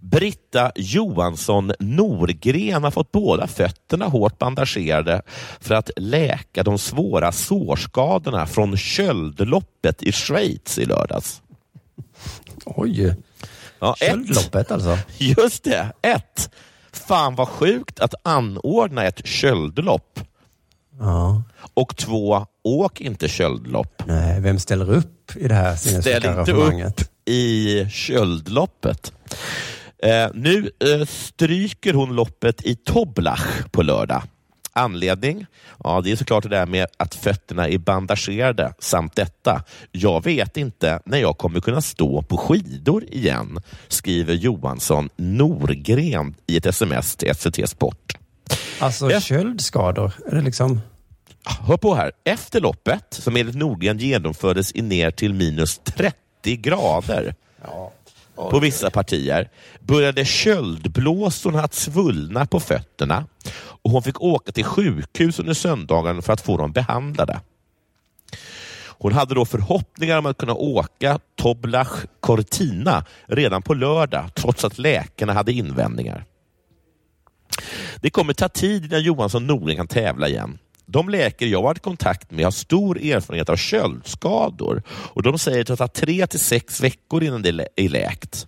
Britta Johansson Norgren har fått båda fötterna hårt bandagerade för att läka de svåra sårskadorna från köldloppet i Schweiz i lördags. Oj. Ja. Köldloppet alltså. Just det. Ett. Fan vad sjukt att anordna ett köldlopp. Ja. Och två, åk inte köldlopp. Nej, vem ställer upp i det här Ställ inte upp i köldloppet. Eh, nu eh, stryker hon loppet i Toblach på lördag. Anledning? Ja, det är såklart det där med att fötterna är bandagerade samt detta. Jag vet inte när jag kommer kunna stå på skidor igen, skriver Johansson Norgren i ett sms till SVT Sport. Alltså köldskador, är det liksom... Hör på här. Efter loppet, som enligt Nordgren genomfördes i ner till minus 30 grader på vissa partier, började köldblåsorna att svullna på fötterna och hon fick åka till sjukhus under söndagen för att få dem behandlade. Hon hade då förhoppningar om att kunna åka Toblach Cortina redan på lördag, trots att läkarna hade invändningar. Det kommer ta tid innan Johansson Norling kan tävla igen. De läkare jag har varit i kontakt med har stor erfarenhet av köldskador och de säger att det tar tre till sex veckor innan det är läkt.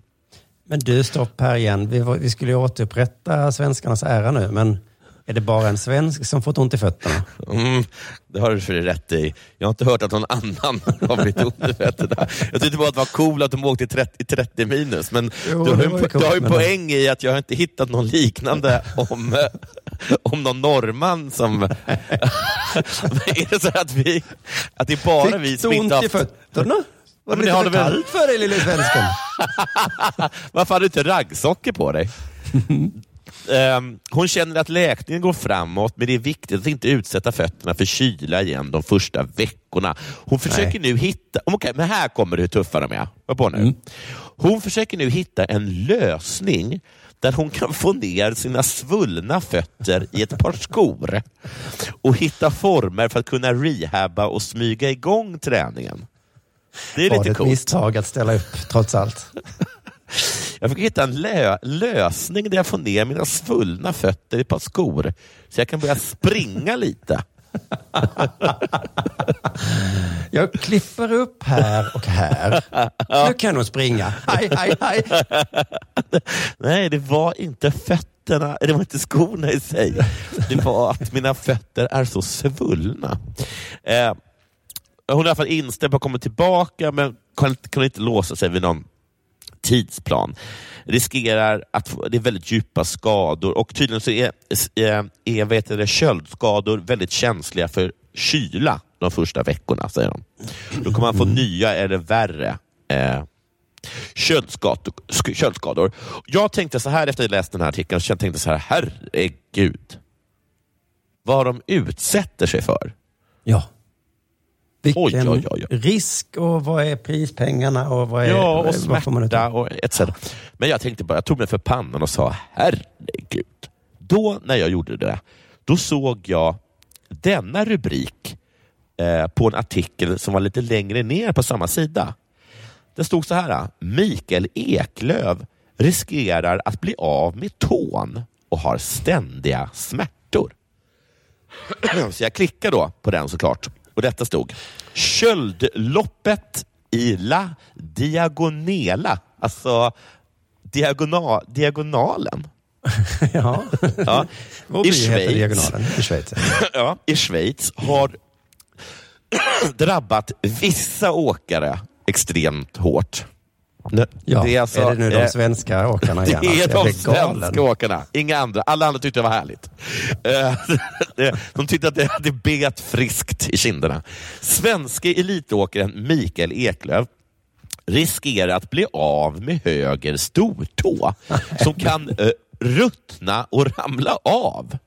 Men du, stopp här igen. Vi, var- vi skulle ju återupprätta svenskarnas ära nu, men är det bara en svensk som fått ont i fötterna? Mm, det har du för rätt i. Jag har inte hört att någon annan har blivit ont i fötterna. Jag tyckte bara att det var coolt att de åkte i 30, i 30 minus, men Jo, du har ju, ju du har ju coolt, poäng i att jag har inte hittat någon liknande om, om någon norrman som... är det så att, vi, att det är bara vi Fick som du inte ont i haft- fötterna? Var det det lite för kallt för dig, lille svensken? Varför har du inte raggsockor på dig? Ehm, hon känner att läkningen går framåt, men det är viktigt att inte utsätta fötterna för kyla igen de första veckorna. Hon försöker nu hitta... Okej, men här kommer det hur tuffa de är. Hör på nu. Hon försöker nu hitta en lösning där hon kan få ner sina svullna fötter i ett par skor och hitta former för att kunna rehabba och smyga igång träningen. Det är Var lite det ett coolt. misstag att ställa upp, trots allt? Jag fick hitta en lö lösning där jag får ner mina svullna fötter i ett par skor så jag kan börja springa lite. Jag klipper upp här och här. Nu kan hon springa. Hej, hej, hej. Nej, det var inte fötterna, det var inte skorna i sig. Det var att mina fötter är så svullna. Eh, hon är i alla fall inställd på att komma tillbaka, men kan, kan inte låsa sig vid någon tidsplan. Riskerar att få, det är väldigt djupa skador och tydligen så är, är, är vet det, köldskador väldigt känsliga för kyla de första veckorna, säger de. Då kommer man få nya eller värre eh, köldskador, sk- köldskador. Jag tänkte så här efter att jag läst den här artikeln, jag tänkte så här, herregud. Vad de utsätter sig för. Ja. Vilken Oj, oj, oj, risk och vad är prispengarna och vad är... Ja, och smärta och etc. Men jag tänkte bara, jag tog mig för pannan och sa herregud. Då när jag gjorde det, då såg jag denna rubrik eh, på en artikel som var lite längre ner på samma sida. Det stod så här, Mikael Eklöv riskerar att bli av med tån och har ständiga smärtor. Så jag klickade då på den såklart. Och detta stod Köldloppet i La Diagonela. Alltså diagonal, diagonalen. ja. ja. By heter Diagonalen i Schweiz. ja, I Schweiz har drabbat vissa åkare extremt hårt. Nu- Ja, det är det nu de eh, svenska åkarna igen? Det är Alltså, de galen. svenska åkarna, inga andra. Alla andra tyckte det var härligt. Eh, det- De tyckte att det, det bet friskt i kinderna. Svenske elitåkaren Mikael Eklöf riskerar att bli av med höger stortå som kan eh, ruttna och ramla av.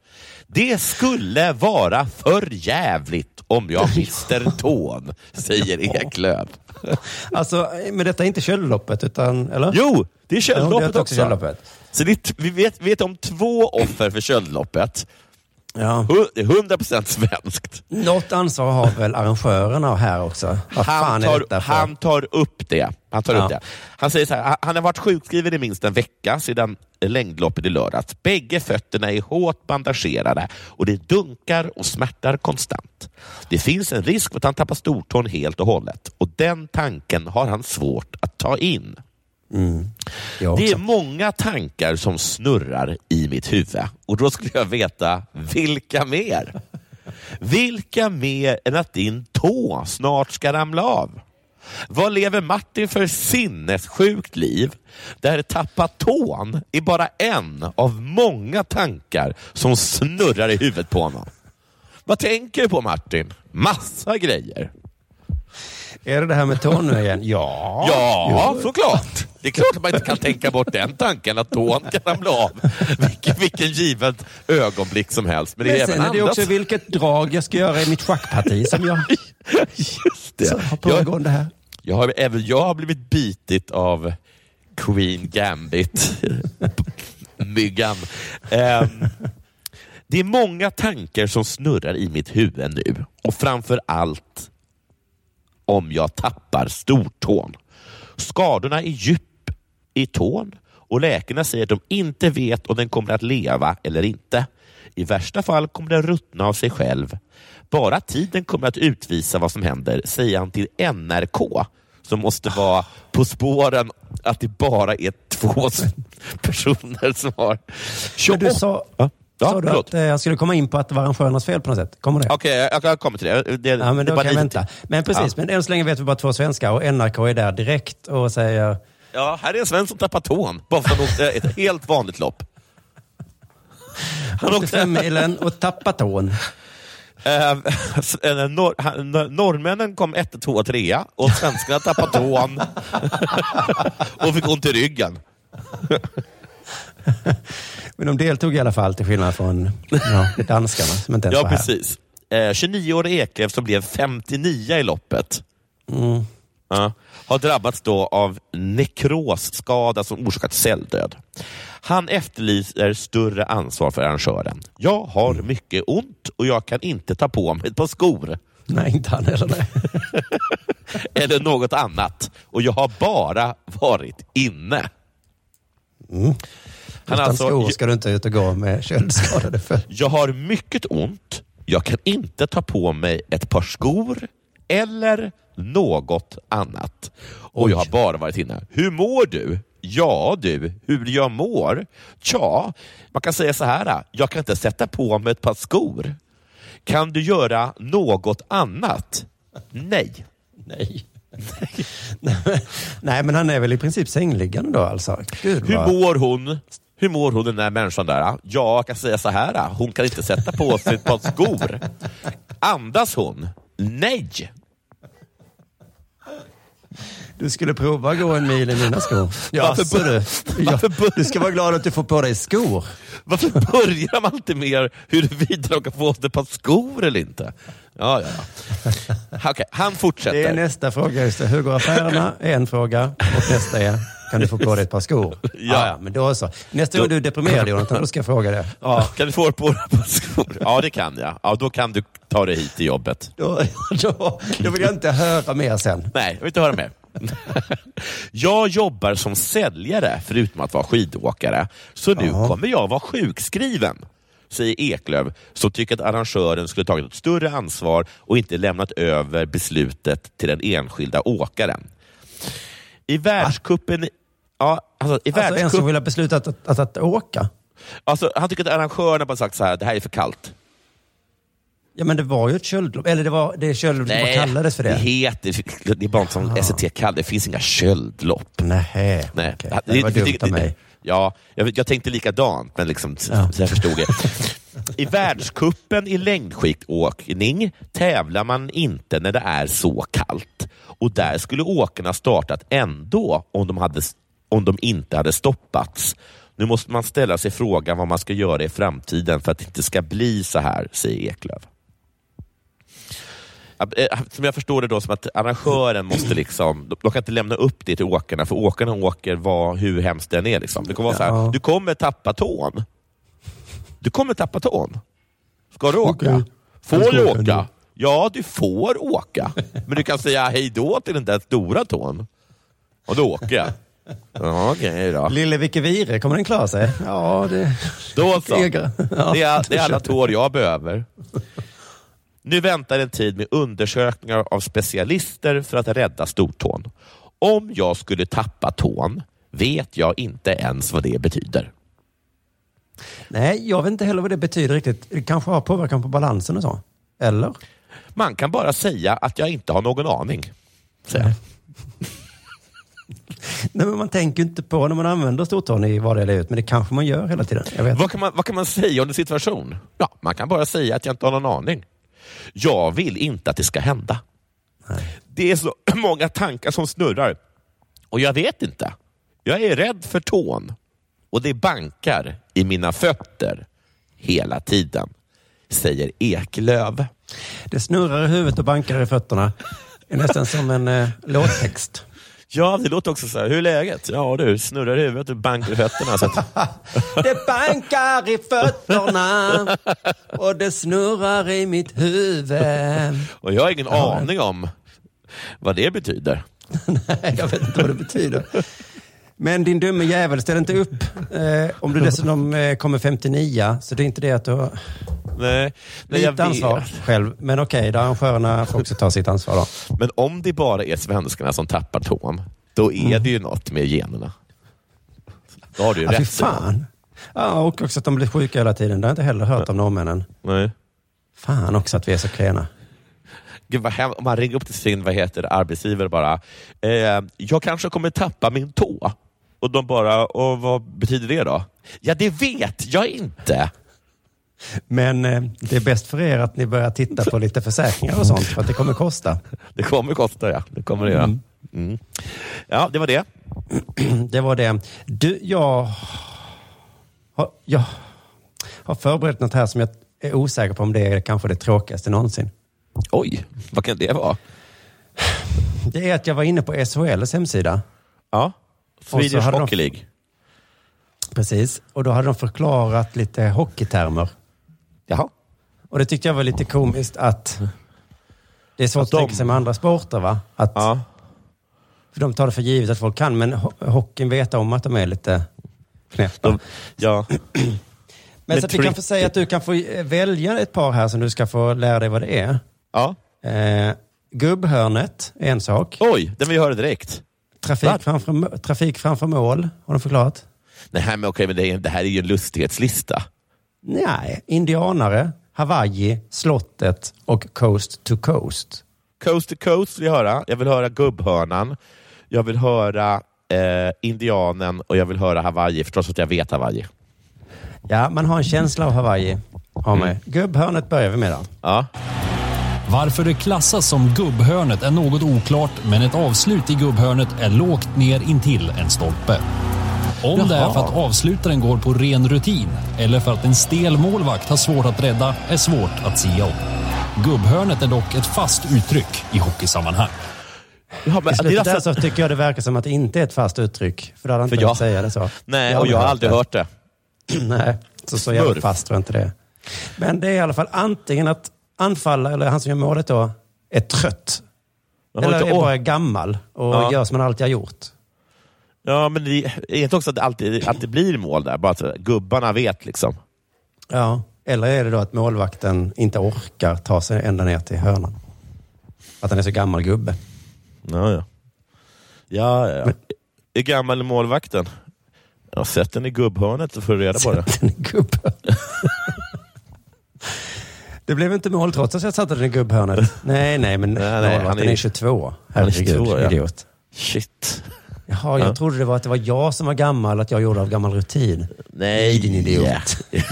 Det skulle vara för jävligt om jag mister tån, säger Eklöf. Alltså, men detta är inte köldloppet, utan... Eller? Jo, det är köldloppet också. köldloppet. Så det, vi vet, vet om två offer för köldloppet. Ja. Hu- Det är 100% svenskt. Något ansvar har väl arrangörerna här också? Vad Han tar, han tar upp det. Han, tar Ja. upp det. han säger så här, han har varit sjukskriven i minst en vecka sedan längdloppet i lördags. Bägge fötterna är hårt bandagerade och det dunkar och smärtar konstant. Det finns en risk för att han tappar stortån helt och hållet och den tanken har han svårt att ta in. Mm. Det är många tankar som snurrar i mitt huvud och då skulle jag veta vilka mer? Vilka mer än att din tå snart ska ramla av? Vad lever Martin för sinnessjukt liv där tappa tån är bara en av många tankar som snurrar i huvudet på honom? Vad tänker du på Martin? Massa grejer. Är det det här med tån nu igen? Ja. Ja, såklart. Det är klart att man inte kan tänka bort den tanken att tån kan ramla av vilken, vilken givet ögonblick som helst. Men det är Men även sen är det också vilket drag jag ska göra i mitt schackparti som jag Just det. har pågående här. Jag har, även jag har blivit bitit av Queen Gambit. Myggan. Ehm, det är många tankar som snurrar i mitt huvud nu och framför allt om jag tappar stortån. Skadorna är djup i tån och läkarna säger att de inte vet om den kommer att leva eller inte. I värsta fall kommer den ruttna av sig själv. Bara tiden kommer att utvisa vad som händer, säger han till NRK som måste vara på spåren att det bara är två personer som har... Men du sa, Ja, sa du förlåt. att eh, jag skulle komma in på att det var arrangörernas fel på något sätt? Kommer det? Okej, jag, jag kommer till det. det, Ja, men det då kan jag vänta. Men precis, Ja. men än så länge vet vi bara två svenskar och NRK är där direkt och säger Ja, här är en svensk som tappar tån bara för att han åkte ett helt vanligt lopp. Han åkte... 85 milen och tappar tån. Eh, norr, norrmännen kom ett, två, trea och svenskarna tappade tån och fick ont i ryggen. Men de deltog i alla fall till skillnad från ja, danskarna som inte ens Ja, var här. precis. Eh, 29-årige Eklöf som blev 59 i loppet Mm. ja, har drabbats då av nekrosskada som orsakat celldöd. Han efterlyser större ansvar för arrangören. Jag har Mm. mycket ont och jag kan inte ta på mig ett par skor. Nej, inte han heller. eller något annat. Och jag har bara varit inne. Mm. Han Utan alltså, skor ska du inte ut och gå med köldskadade fötter. jag har mycket ont Jag kan inte ta på mig ett par skor eller något annat. Och jag har bara varit inne. Hur mår du? Ja du, hur jag mår? Tja, man kan säga så här. Jag kan inte sätta på mig ett par skor. Kan du göra något annat? Nej. Nej. Nej, men han är väl i princip sängliggande då alltså? Gud, Hur vad- mår hon? Hur mår hon den där människan där? Ja, jag kan säga så här. Hon kan inte sätta på sig ett par skor. Andas hon? Nej. Du skulle prova gå en mil i mina skor. Varför Jaså, bör- du. Ja, du ska vara glad att du får på dig skor. Varför börjar man inte med huruvida de kan få ett par skor eller inte? Ja, ja, ja. Okej, han fortsätter. Det är nästa fråga. Just det. Hur går affärerna? är en fråga. Och nästa är, kan du få på dig ett par skor? Ja, ja men då så. Nästa gång du är deprimerad Jonathan, då ska jag fråga det. Ja, kan du få på dig ett par skor? Ja, det kan jag. Ja, då kan du ta dig hit till jobbet. Då, då, då vill jag inte höra mer sen. Nej, jag vill inte höra mer. Jag jobbar som säljare förutom att vara skidåkare, så nu kommer jag vara sjukskriven, säger Eklöf som tycker att arrangören skulle tagit ett större ansvar och inte lämnat över beslutet till den enskilda åkaren. I världscupen... Ja, alltså, i Alltså en som vill ha beslutat att, att, att åka. alltså, han tycker att arrangörerna bara sagt så här, det här är för kallt. Ja men det var ju ett köldlopp, eller det var det köldlopp som kallades för det. det heter, det är bara som SET kallar det. finns inga köldlopp. Nej, Nej. okej. Det var dumt av mig. Ja, jag, jag tänkte likadant, men liksom, Ja. så jag förstod det. I världskuppen i längdskidåkning tävlar man inte när det är så kallt. Och där skulle åkarna startat ändå om de, hade, om de inte hade stoppats. Nu måste man ställa sig frågan vad man ska göra i framtiden för att det inte ska bli så här, säger Eklöf. Eh, Som jag förstår det då som att arrangören måste liksom, de- kan inte lämna upp det till åkarna, för åkarna åker vad, hur hemskt den är. Liksom. Det kommer vara så här, du kommer tappa tån. Du kommer tappa tån. Ska du åka? Får du åka. Ja, du får åka. Men du kan säga hej då till den där stora tån. Och då åker jag. Ja, Okej då. Lille Vicke Vire, kommer den klara sig? Ja, det... Då så. Ja, det, är, det är alla tår jag behöver. Nu väntar en tid med undersökningar av specialister för att rädda stortån. Om jag skulle tappa tån vet jag inte ens vad det betyder. Nej, jag vet inte heller vad det betyder riktigt. Det kanske har påverkan på balansen och så. Eller? Man kan bara säga att jag inte har någon aning. säger. Nej, men man tänker inte på när man använder stortån i vad det är ut, men det kanske man gör hela tiden. Vad kan, man, vad kan man säga om en situation? Ja, man kan bara säga att jag inte har någon aning. Jag vill inte att det ska hända. Det är så många tankar som snurrar och jag vet inte. Jag är rädd för tån och det bankar i mina fötter hela tiden, säger Eklöv. Det snurrar i huvudet och bankar i fötterna. Det är nästan som en eh, låttext. Ja, det låter också så här. Hur är läget? Ja du, snurrar i huvudet och bankar i fötterna. Så Det bankar i fötterna och det snurrar i mitt huvud. och jag har ingen aning om vad det betyder. Nej, jag vet inte vad det betyder. Men din dumme jävel, ställ inte upp eh, om du dessutom eh, kommer 59, så det är inte det att du har Nej, nej, jag ansvar vet. själv. Men okej, då arrangörerna får också ta sitt ansvar då. Men om det bara är svenskarna som tappar tån, då är det ju något med generna. Då har du ju Ja, rätt. fan. Ja, och också att de blir sjuka hela tiden. Det har jag inte heller hört om norrmännen. Nej. Fan också att vi är så klena. Gud, vad hem- om man ringer upp till sin vad heter arbetsgivare bara, eh, jag kanske kommer tappa min tå. Och de bara, och vad betyder det då? Ja, det vet jag inte. Men eh, det är bäst för er att ni börjar titta på lite försäkringar och sånt, för att det kommer kosta. Det kommer kosta, ja. Det kommer det göra. Mm. Mm. Ja, det var det. Det var det. Du, jag har, jag har förberett något här som jag är osäker på om det är kanske det tråkigaste någonsin. Oj, vad kan det vara? Det är att jag var inne på SHLs hemsida. Ja, Swedish Hockey League. Precis, och då hade de förklarat lite hockeytermer. Jaha. Och det tyckte jag var lite komiskt att det är svårt Att att de- tänka sig med andra sporter va? Att, Ja. För de tar det för givet att folk kan, men ho- hockeyn vet om att de är lite knäppa. Ja. Men så att vi kan få säga att du kan få eh, välja ett par här som du ska få lära dig vad det är. Ja. Eh, gubbhörnet är en sak. Oj, den jag höra direkt. Trafik framför, trafik framför mål, har de förklarat. Nej, men okej, men det, är, det här är ju en lustighetslista. Nej, indianare, Hawaii, slottet och coast to coast. Coast to coast vill jag höra. Jag vill höra gubbhörnan. Jag vill höra eh, indianen och jag vill höra Hawaii, förstås att jag vet Hawaii. Ja, man har en känsla av Hawaii. Har man. Gubbhörnet börjar vi med då. Ja. Varför det klassas som gubbhörnet är något oklart, men ett avslut i gubbhörnet är lågt ner intill en stolpe. Om det är Jaha. för att avslutaren går på ren rutin eller för att en stel målvakt har svårt att rädda är svårt att sia om. Gubbhörnet är dock ett fast uttryck i hockeysammanhang. Ja, men I slutet det är där så tycker jag det verkar som att det inte är ett fast uttryck. För då hade han inte jag- säga det så. Nej, och jag har aldrig hört det. Nej, så så jävla fast jag inte det. Men det är i alla fall antingen att anfalla, eller han som gör målet då, är trött. Men Eller inte- är bara gammal och Ja. gör som han alltid har gjort. Ja, men det är inte också att det alltid att det blir mål där? Bara att gubbarna vet liksom. Ja. Eller är det då att målvakten inte orkar ta sig ända ner till hörnan? Att han är så gammal gubbe. Ja, ja. Ja, ja, ja. Är gammal målvakten? Jag har sett den i gubbhörnet så får du reda på det. Den är gubbe. Det blev inte mål trots att jag satte den i gubbhörnet. Nej, nej, men Nej, nej, han är, är- 22. han är Herregud, 22, ja. idiot. Shit. Jaha, jag Ja. trodde det var att det var jag som var gammal, att jag gjorde av gammal rutin. Nej, din idiot.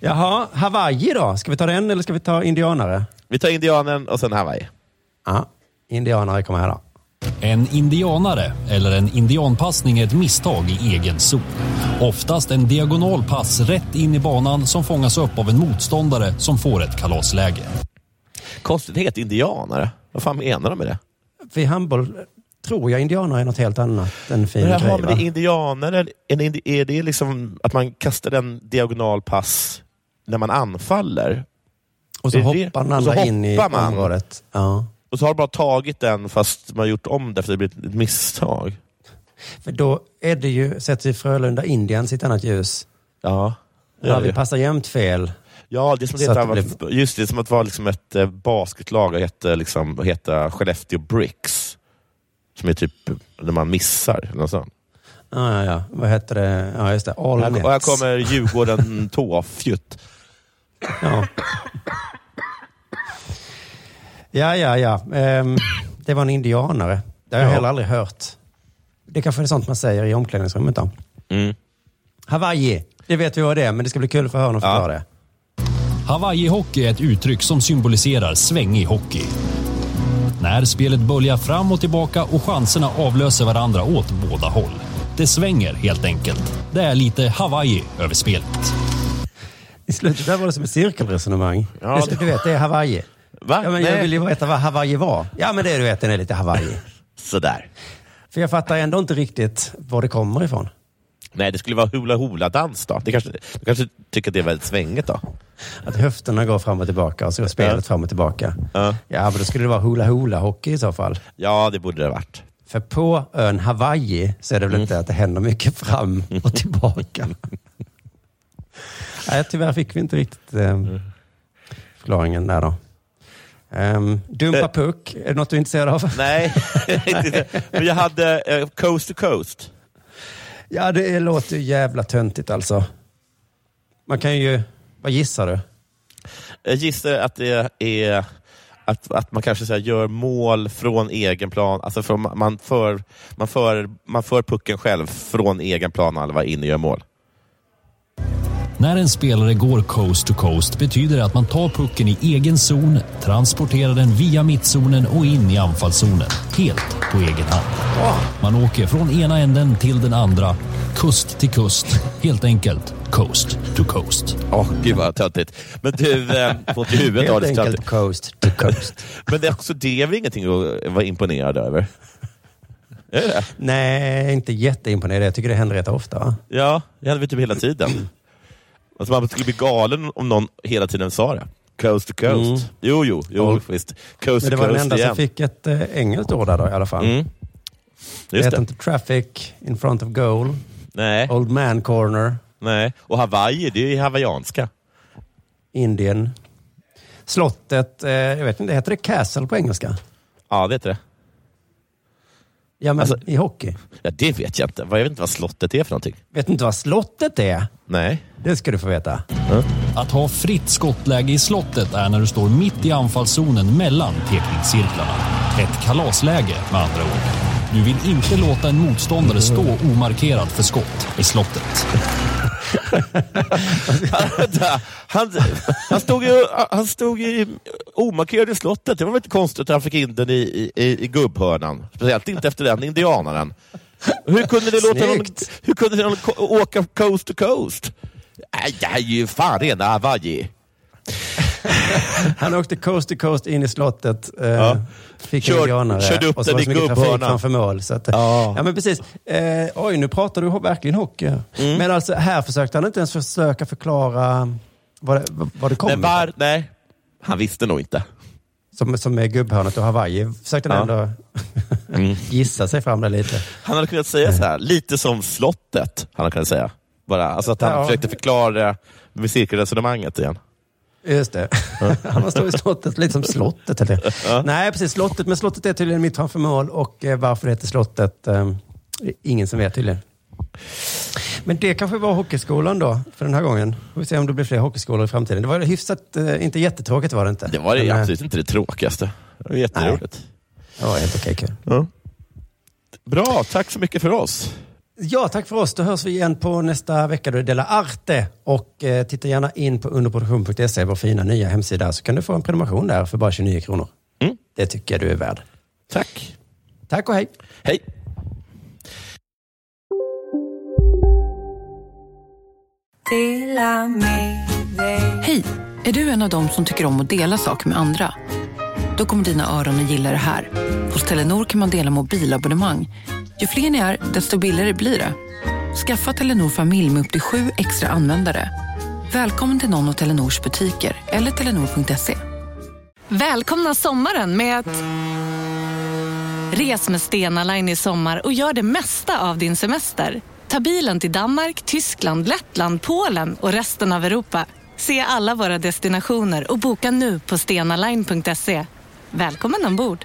Jaha, Hawaii då? Ska vi ta den eller ska vi ta indianare? Vi tar indianen och sen Hawaii. Ja, indianare kommer här då. En indianare eller en indianpassning är ett misstag i egen zon. Oftast en diagonal pass rätt in i banan som fångas upp av en motståndare som får ett kalasläge. Konstigt, det heter indianare. Vad fan menar de med det? För i handboll tror jag indianare är något helt annat än fin Men, grej. men det va? är det liksom att man kastar en diagonal pass när man anfaller? Och så hoppar den andra in i man. området. Ja. Och så har de bara tagit den fast man har gjort om det för det blivit ett misstag. För då är det ju, sätter ju Frölunda Indians i ett annat ljus. Ja. Ja, vi passar jämt fel. Ja, det är som att, heta, det just det, som att vara liksom ett eh, basketlag och heta, liksom, heta Skellefteå Bricks. Som är typ när man missar. Något sånt. Ja, ja, ja. Vad heter det? Ja, just det. All Här, Nets. och här kommer Djurgården Tåfjutt. Ja. Ja, ja, ja. Ehm, det var en indianare. Det har jag Ja. heller aldrig hört. Det kanske är sånt man säger i omklädningsrummet då. Mm. Hawaii, det vet vi vad det är, men det ska bli kul att få höra honom förklara det. Hawaii-hockey är ett uttryck som symboliserar svängig hockey. När spelet böljar fram och tillbaka och chanserna avlöser varandra åt båda håll. Det svänger helt enkelt. Det är lite Hawaii över spelet. I slutet där var det som ett cirkelresonemang. Ja, det, du vet, det är Hawaii. Va? Ja, men jag vill ju veta vad Hawaii var. Ja, men det du vet, den är lite Hawaii. Sådär. För jag fattar ändå inte riktigt var det kommer ifrån. Nej, det skulle vara hula hula dans då. Det kanske, du kanske tycker att det är väldigt svängigt då? Att höfterna går fram och tillbaka och så går spelet Ja. fram och tillbaka. Ja. Ja, men då skulle det vara hula hula hockey i så fall. Ja, det borde det ha varit. För på ön Hawaii så är det väl inte att det händer mycket fram och tillbaka. Nej, tyvärr fick vi inte riktigt eh, förklaringen där då. Um, dumpa puck, är det något du är intresserad av? Nej, det. men jag hade eh, Coast to Coast. Ja, det låter jävla töntigt alltså. Man kan ju, vad gissar du? Jag gissar att det är att, att man kanske så här, gör mål från egen plan. Alltså från, man, för, man, för, man för pucken själv från egen plan och in och gör mål. När en spelare går coast to coast betyder det att man tar pucken i egen zon, transporterar den via mittzonen och in i anfallszonen, helt på egen hand. Man åker från ena änden till den andra, kust till kust, helt enkelt coast to coast. Åh, gud vad töntigt. Men du, eh, inte i huvudet Helt det. enkelt coast to coast. Men det är också det är väl ingenting att vara imponerad över? Är det? Nej, inte jätteimponerad. Jag tycker det händer rätt ofta. Ja, det hade vi typ hela tiden. Alltså man skulle bli galen om någon hela tiden sa det. Coast to coast. Mm. Jo, jo, jo Ja. visst. Coast Men det to var den enda igen. som fick ett eh, engelskt ord där då i alla fall. Mm. Det heter inte traffic in front of goal. Nej. Old Man Corner. Nej. Och Hawaii, det är ju hawaiianska. Indien. Slottet, eh, jag vet inte, heter det Castle på engelska? Ja, det heter det. Ja, men Alltså- i hockey. Ja, det vet jag inte. Jag vet inte vad slottet är för någonting. Vet du inte vad slottet är? Nej. Det ska du få veta. Att ha fritt skottläge i slottet är när du står mitt i anfallszonen mellan tekningscirklarna. Ett kalasläge med andra ord. Du vill inte låta en motståndare stå omarkerad för skott i slottet. Han, han, stod ju, han stod ju omarkerad i slottet. Det var väl inte konstigt att han fick in den i, i, i gubbhörnan. Speciellt inte efter den indianaren. Hur kunde ni låta Snyggt. hur kunde ni ko- åka coast to coast? Nej, det är ju fan rena Hawaii. Han åkte coast to coast in i slottet. Eh, Ja. Fick Kör- körde upp och så den i gubbhörnan. framför mål. Så att, Ja. ja. men precis. Eh, oj, nu pratar du verkligen hockey. Mm. Men alltså här försökte han inte ens försöka förklara vad det, vad det kom Men var, nej, han visste nog inte. som, som är gubbhörnet och Hawaii. Försökte han Ja. ändå gissa sig fram där lite. Han hade kunnat säga så här, lite som slottet. Han hade kunnat säga. Bara, alltså att han Ja. försökte förklara med cirkelresonemanget igen. Just det. Han står i slottet, lite som slottet. Eller? Nej, precis. Slottet. Men slottet är tydligen mitt framför mål och eh, varför det heter slottet, eh, ingen som vet tydligen. Men det kanske var hockeyskolan då, för den här gången. Får vi se om det blir fler hockeyskolor i framtiden. Det var hyfsat, eh, inte jättetråkigt var det inte. Det var det Men, eh, absolut inte det tråkigaste. Det var jätteroligt. Det var helt okej kul. Ja. Bra, tack så mycket för oss. Ja, tack för oss. Då hörs vi igen på nästa vecka. Då är Della Arte. Och eh, titta gärna in på underproduktion.se, vår fina nya hemsida, så kan du få en prenumeration där för bara 29 kronor. Mm. Det tycker jag du är värd. Tack. Tack och hej. Hej. Hej! Är du en av dem som tycker om att dela saker med andra? Då kommer dina öron att gilla det här. Hos Telenor kan man dela mobilabonnemang. Ju fler ni är, desto billigare blir det. Skaffa Telenor familj med upp till sju extra användare. Välkommen till någon av Telenors butiker eller telenor.se. Välkomna sommaren med att... Res med Stena Line i sommar och gör det mesta av din semester. Ta bilen till Danmark, Tyskland, Lettland, Polen och resten av Europa. Se alla våra destinationer och boka nu på stenaline.se. Välkommen ombord!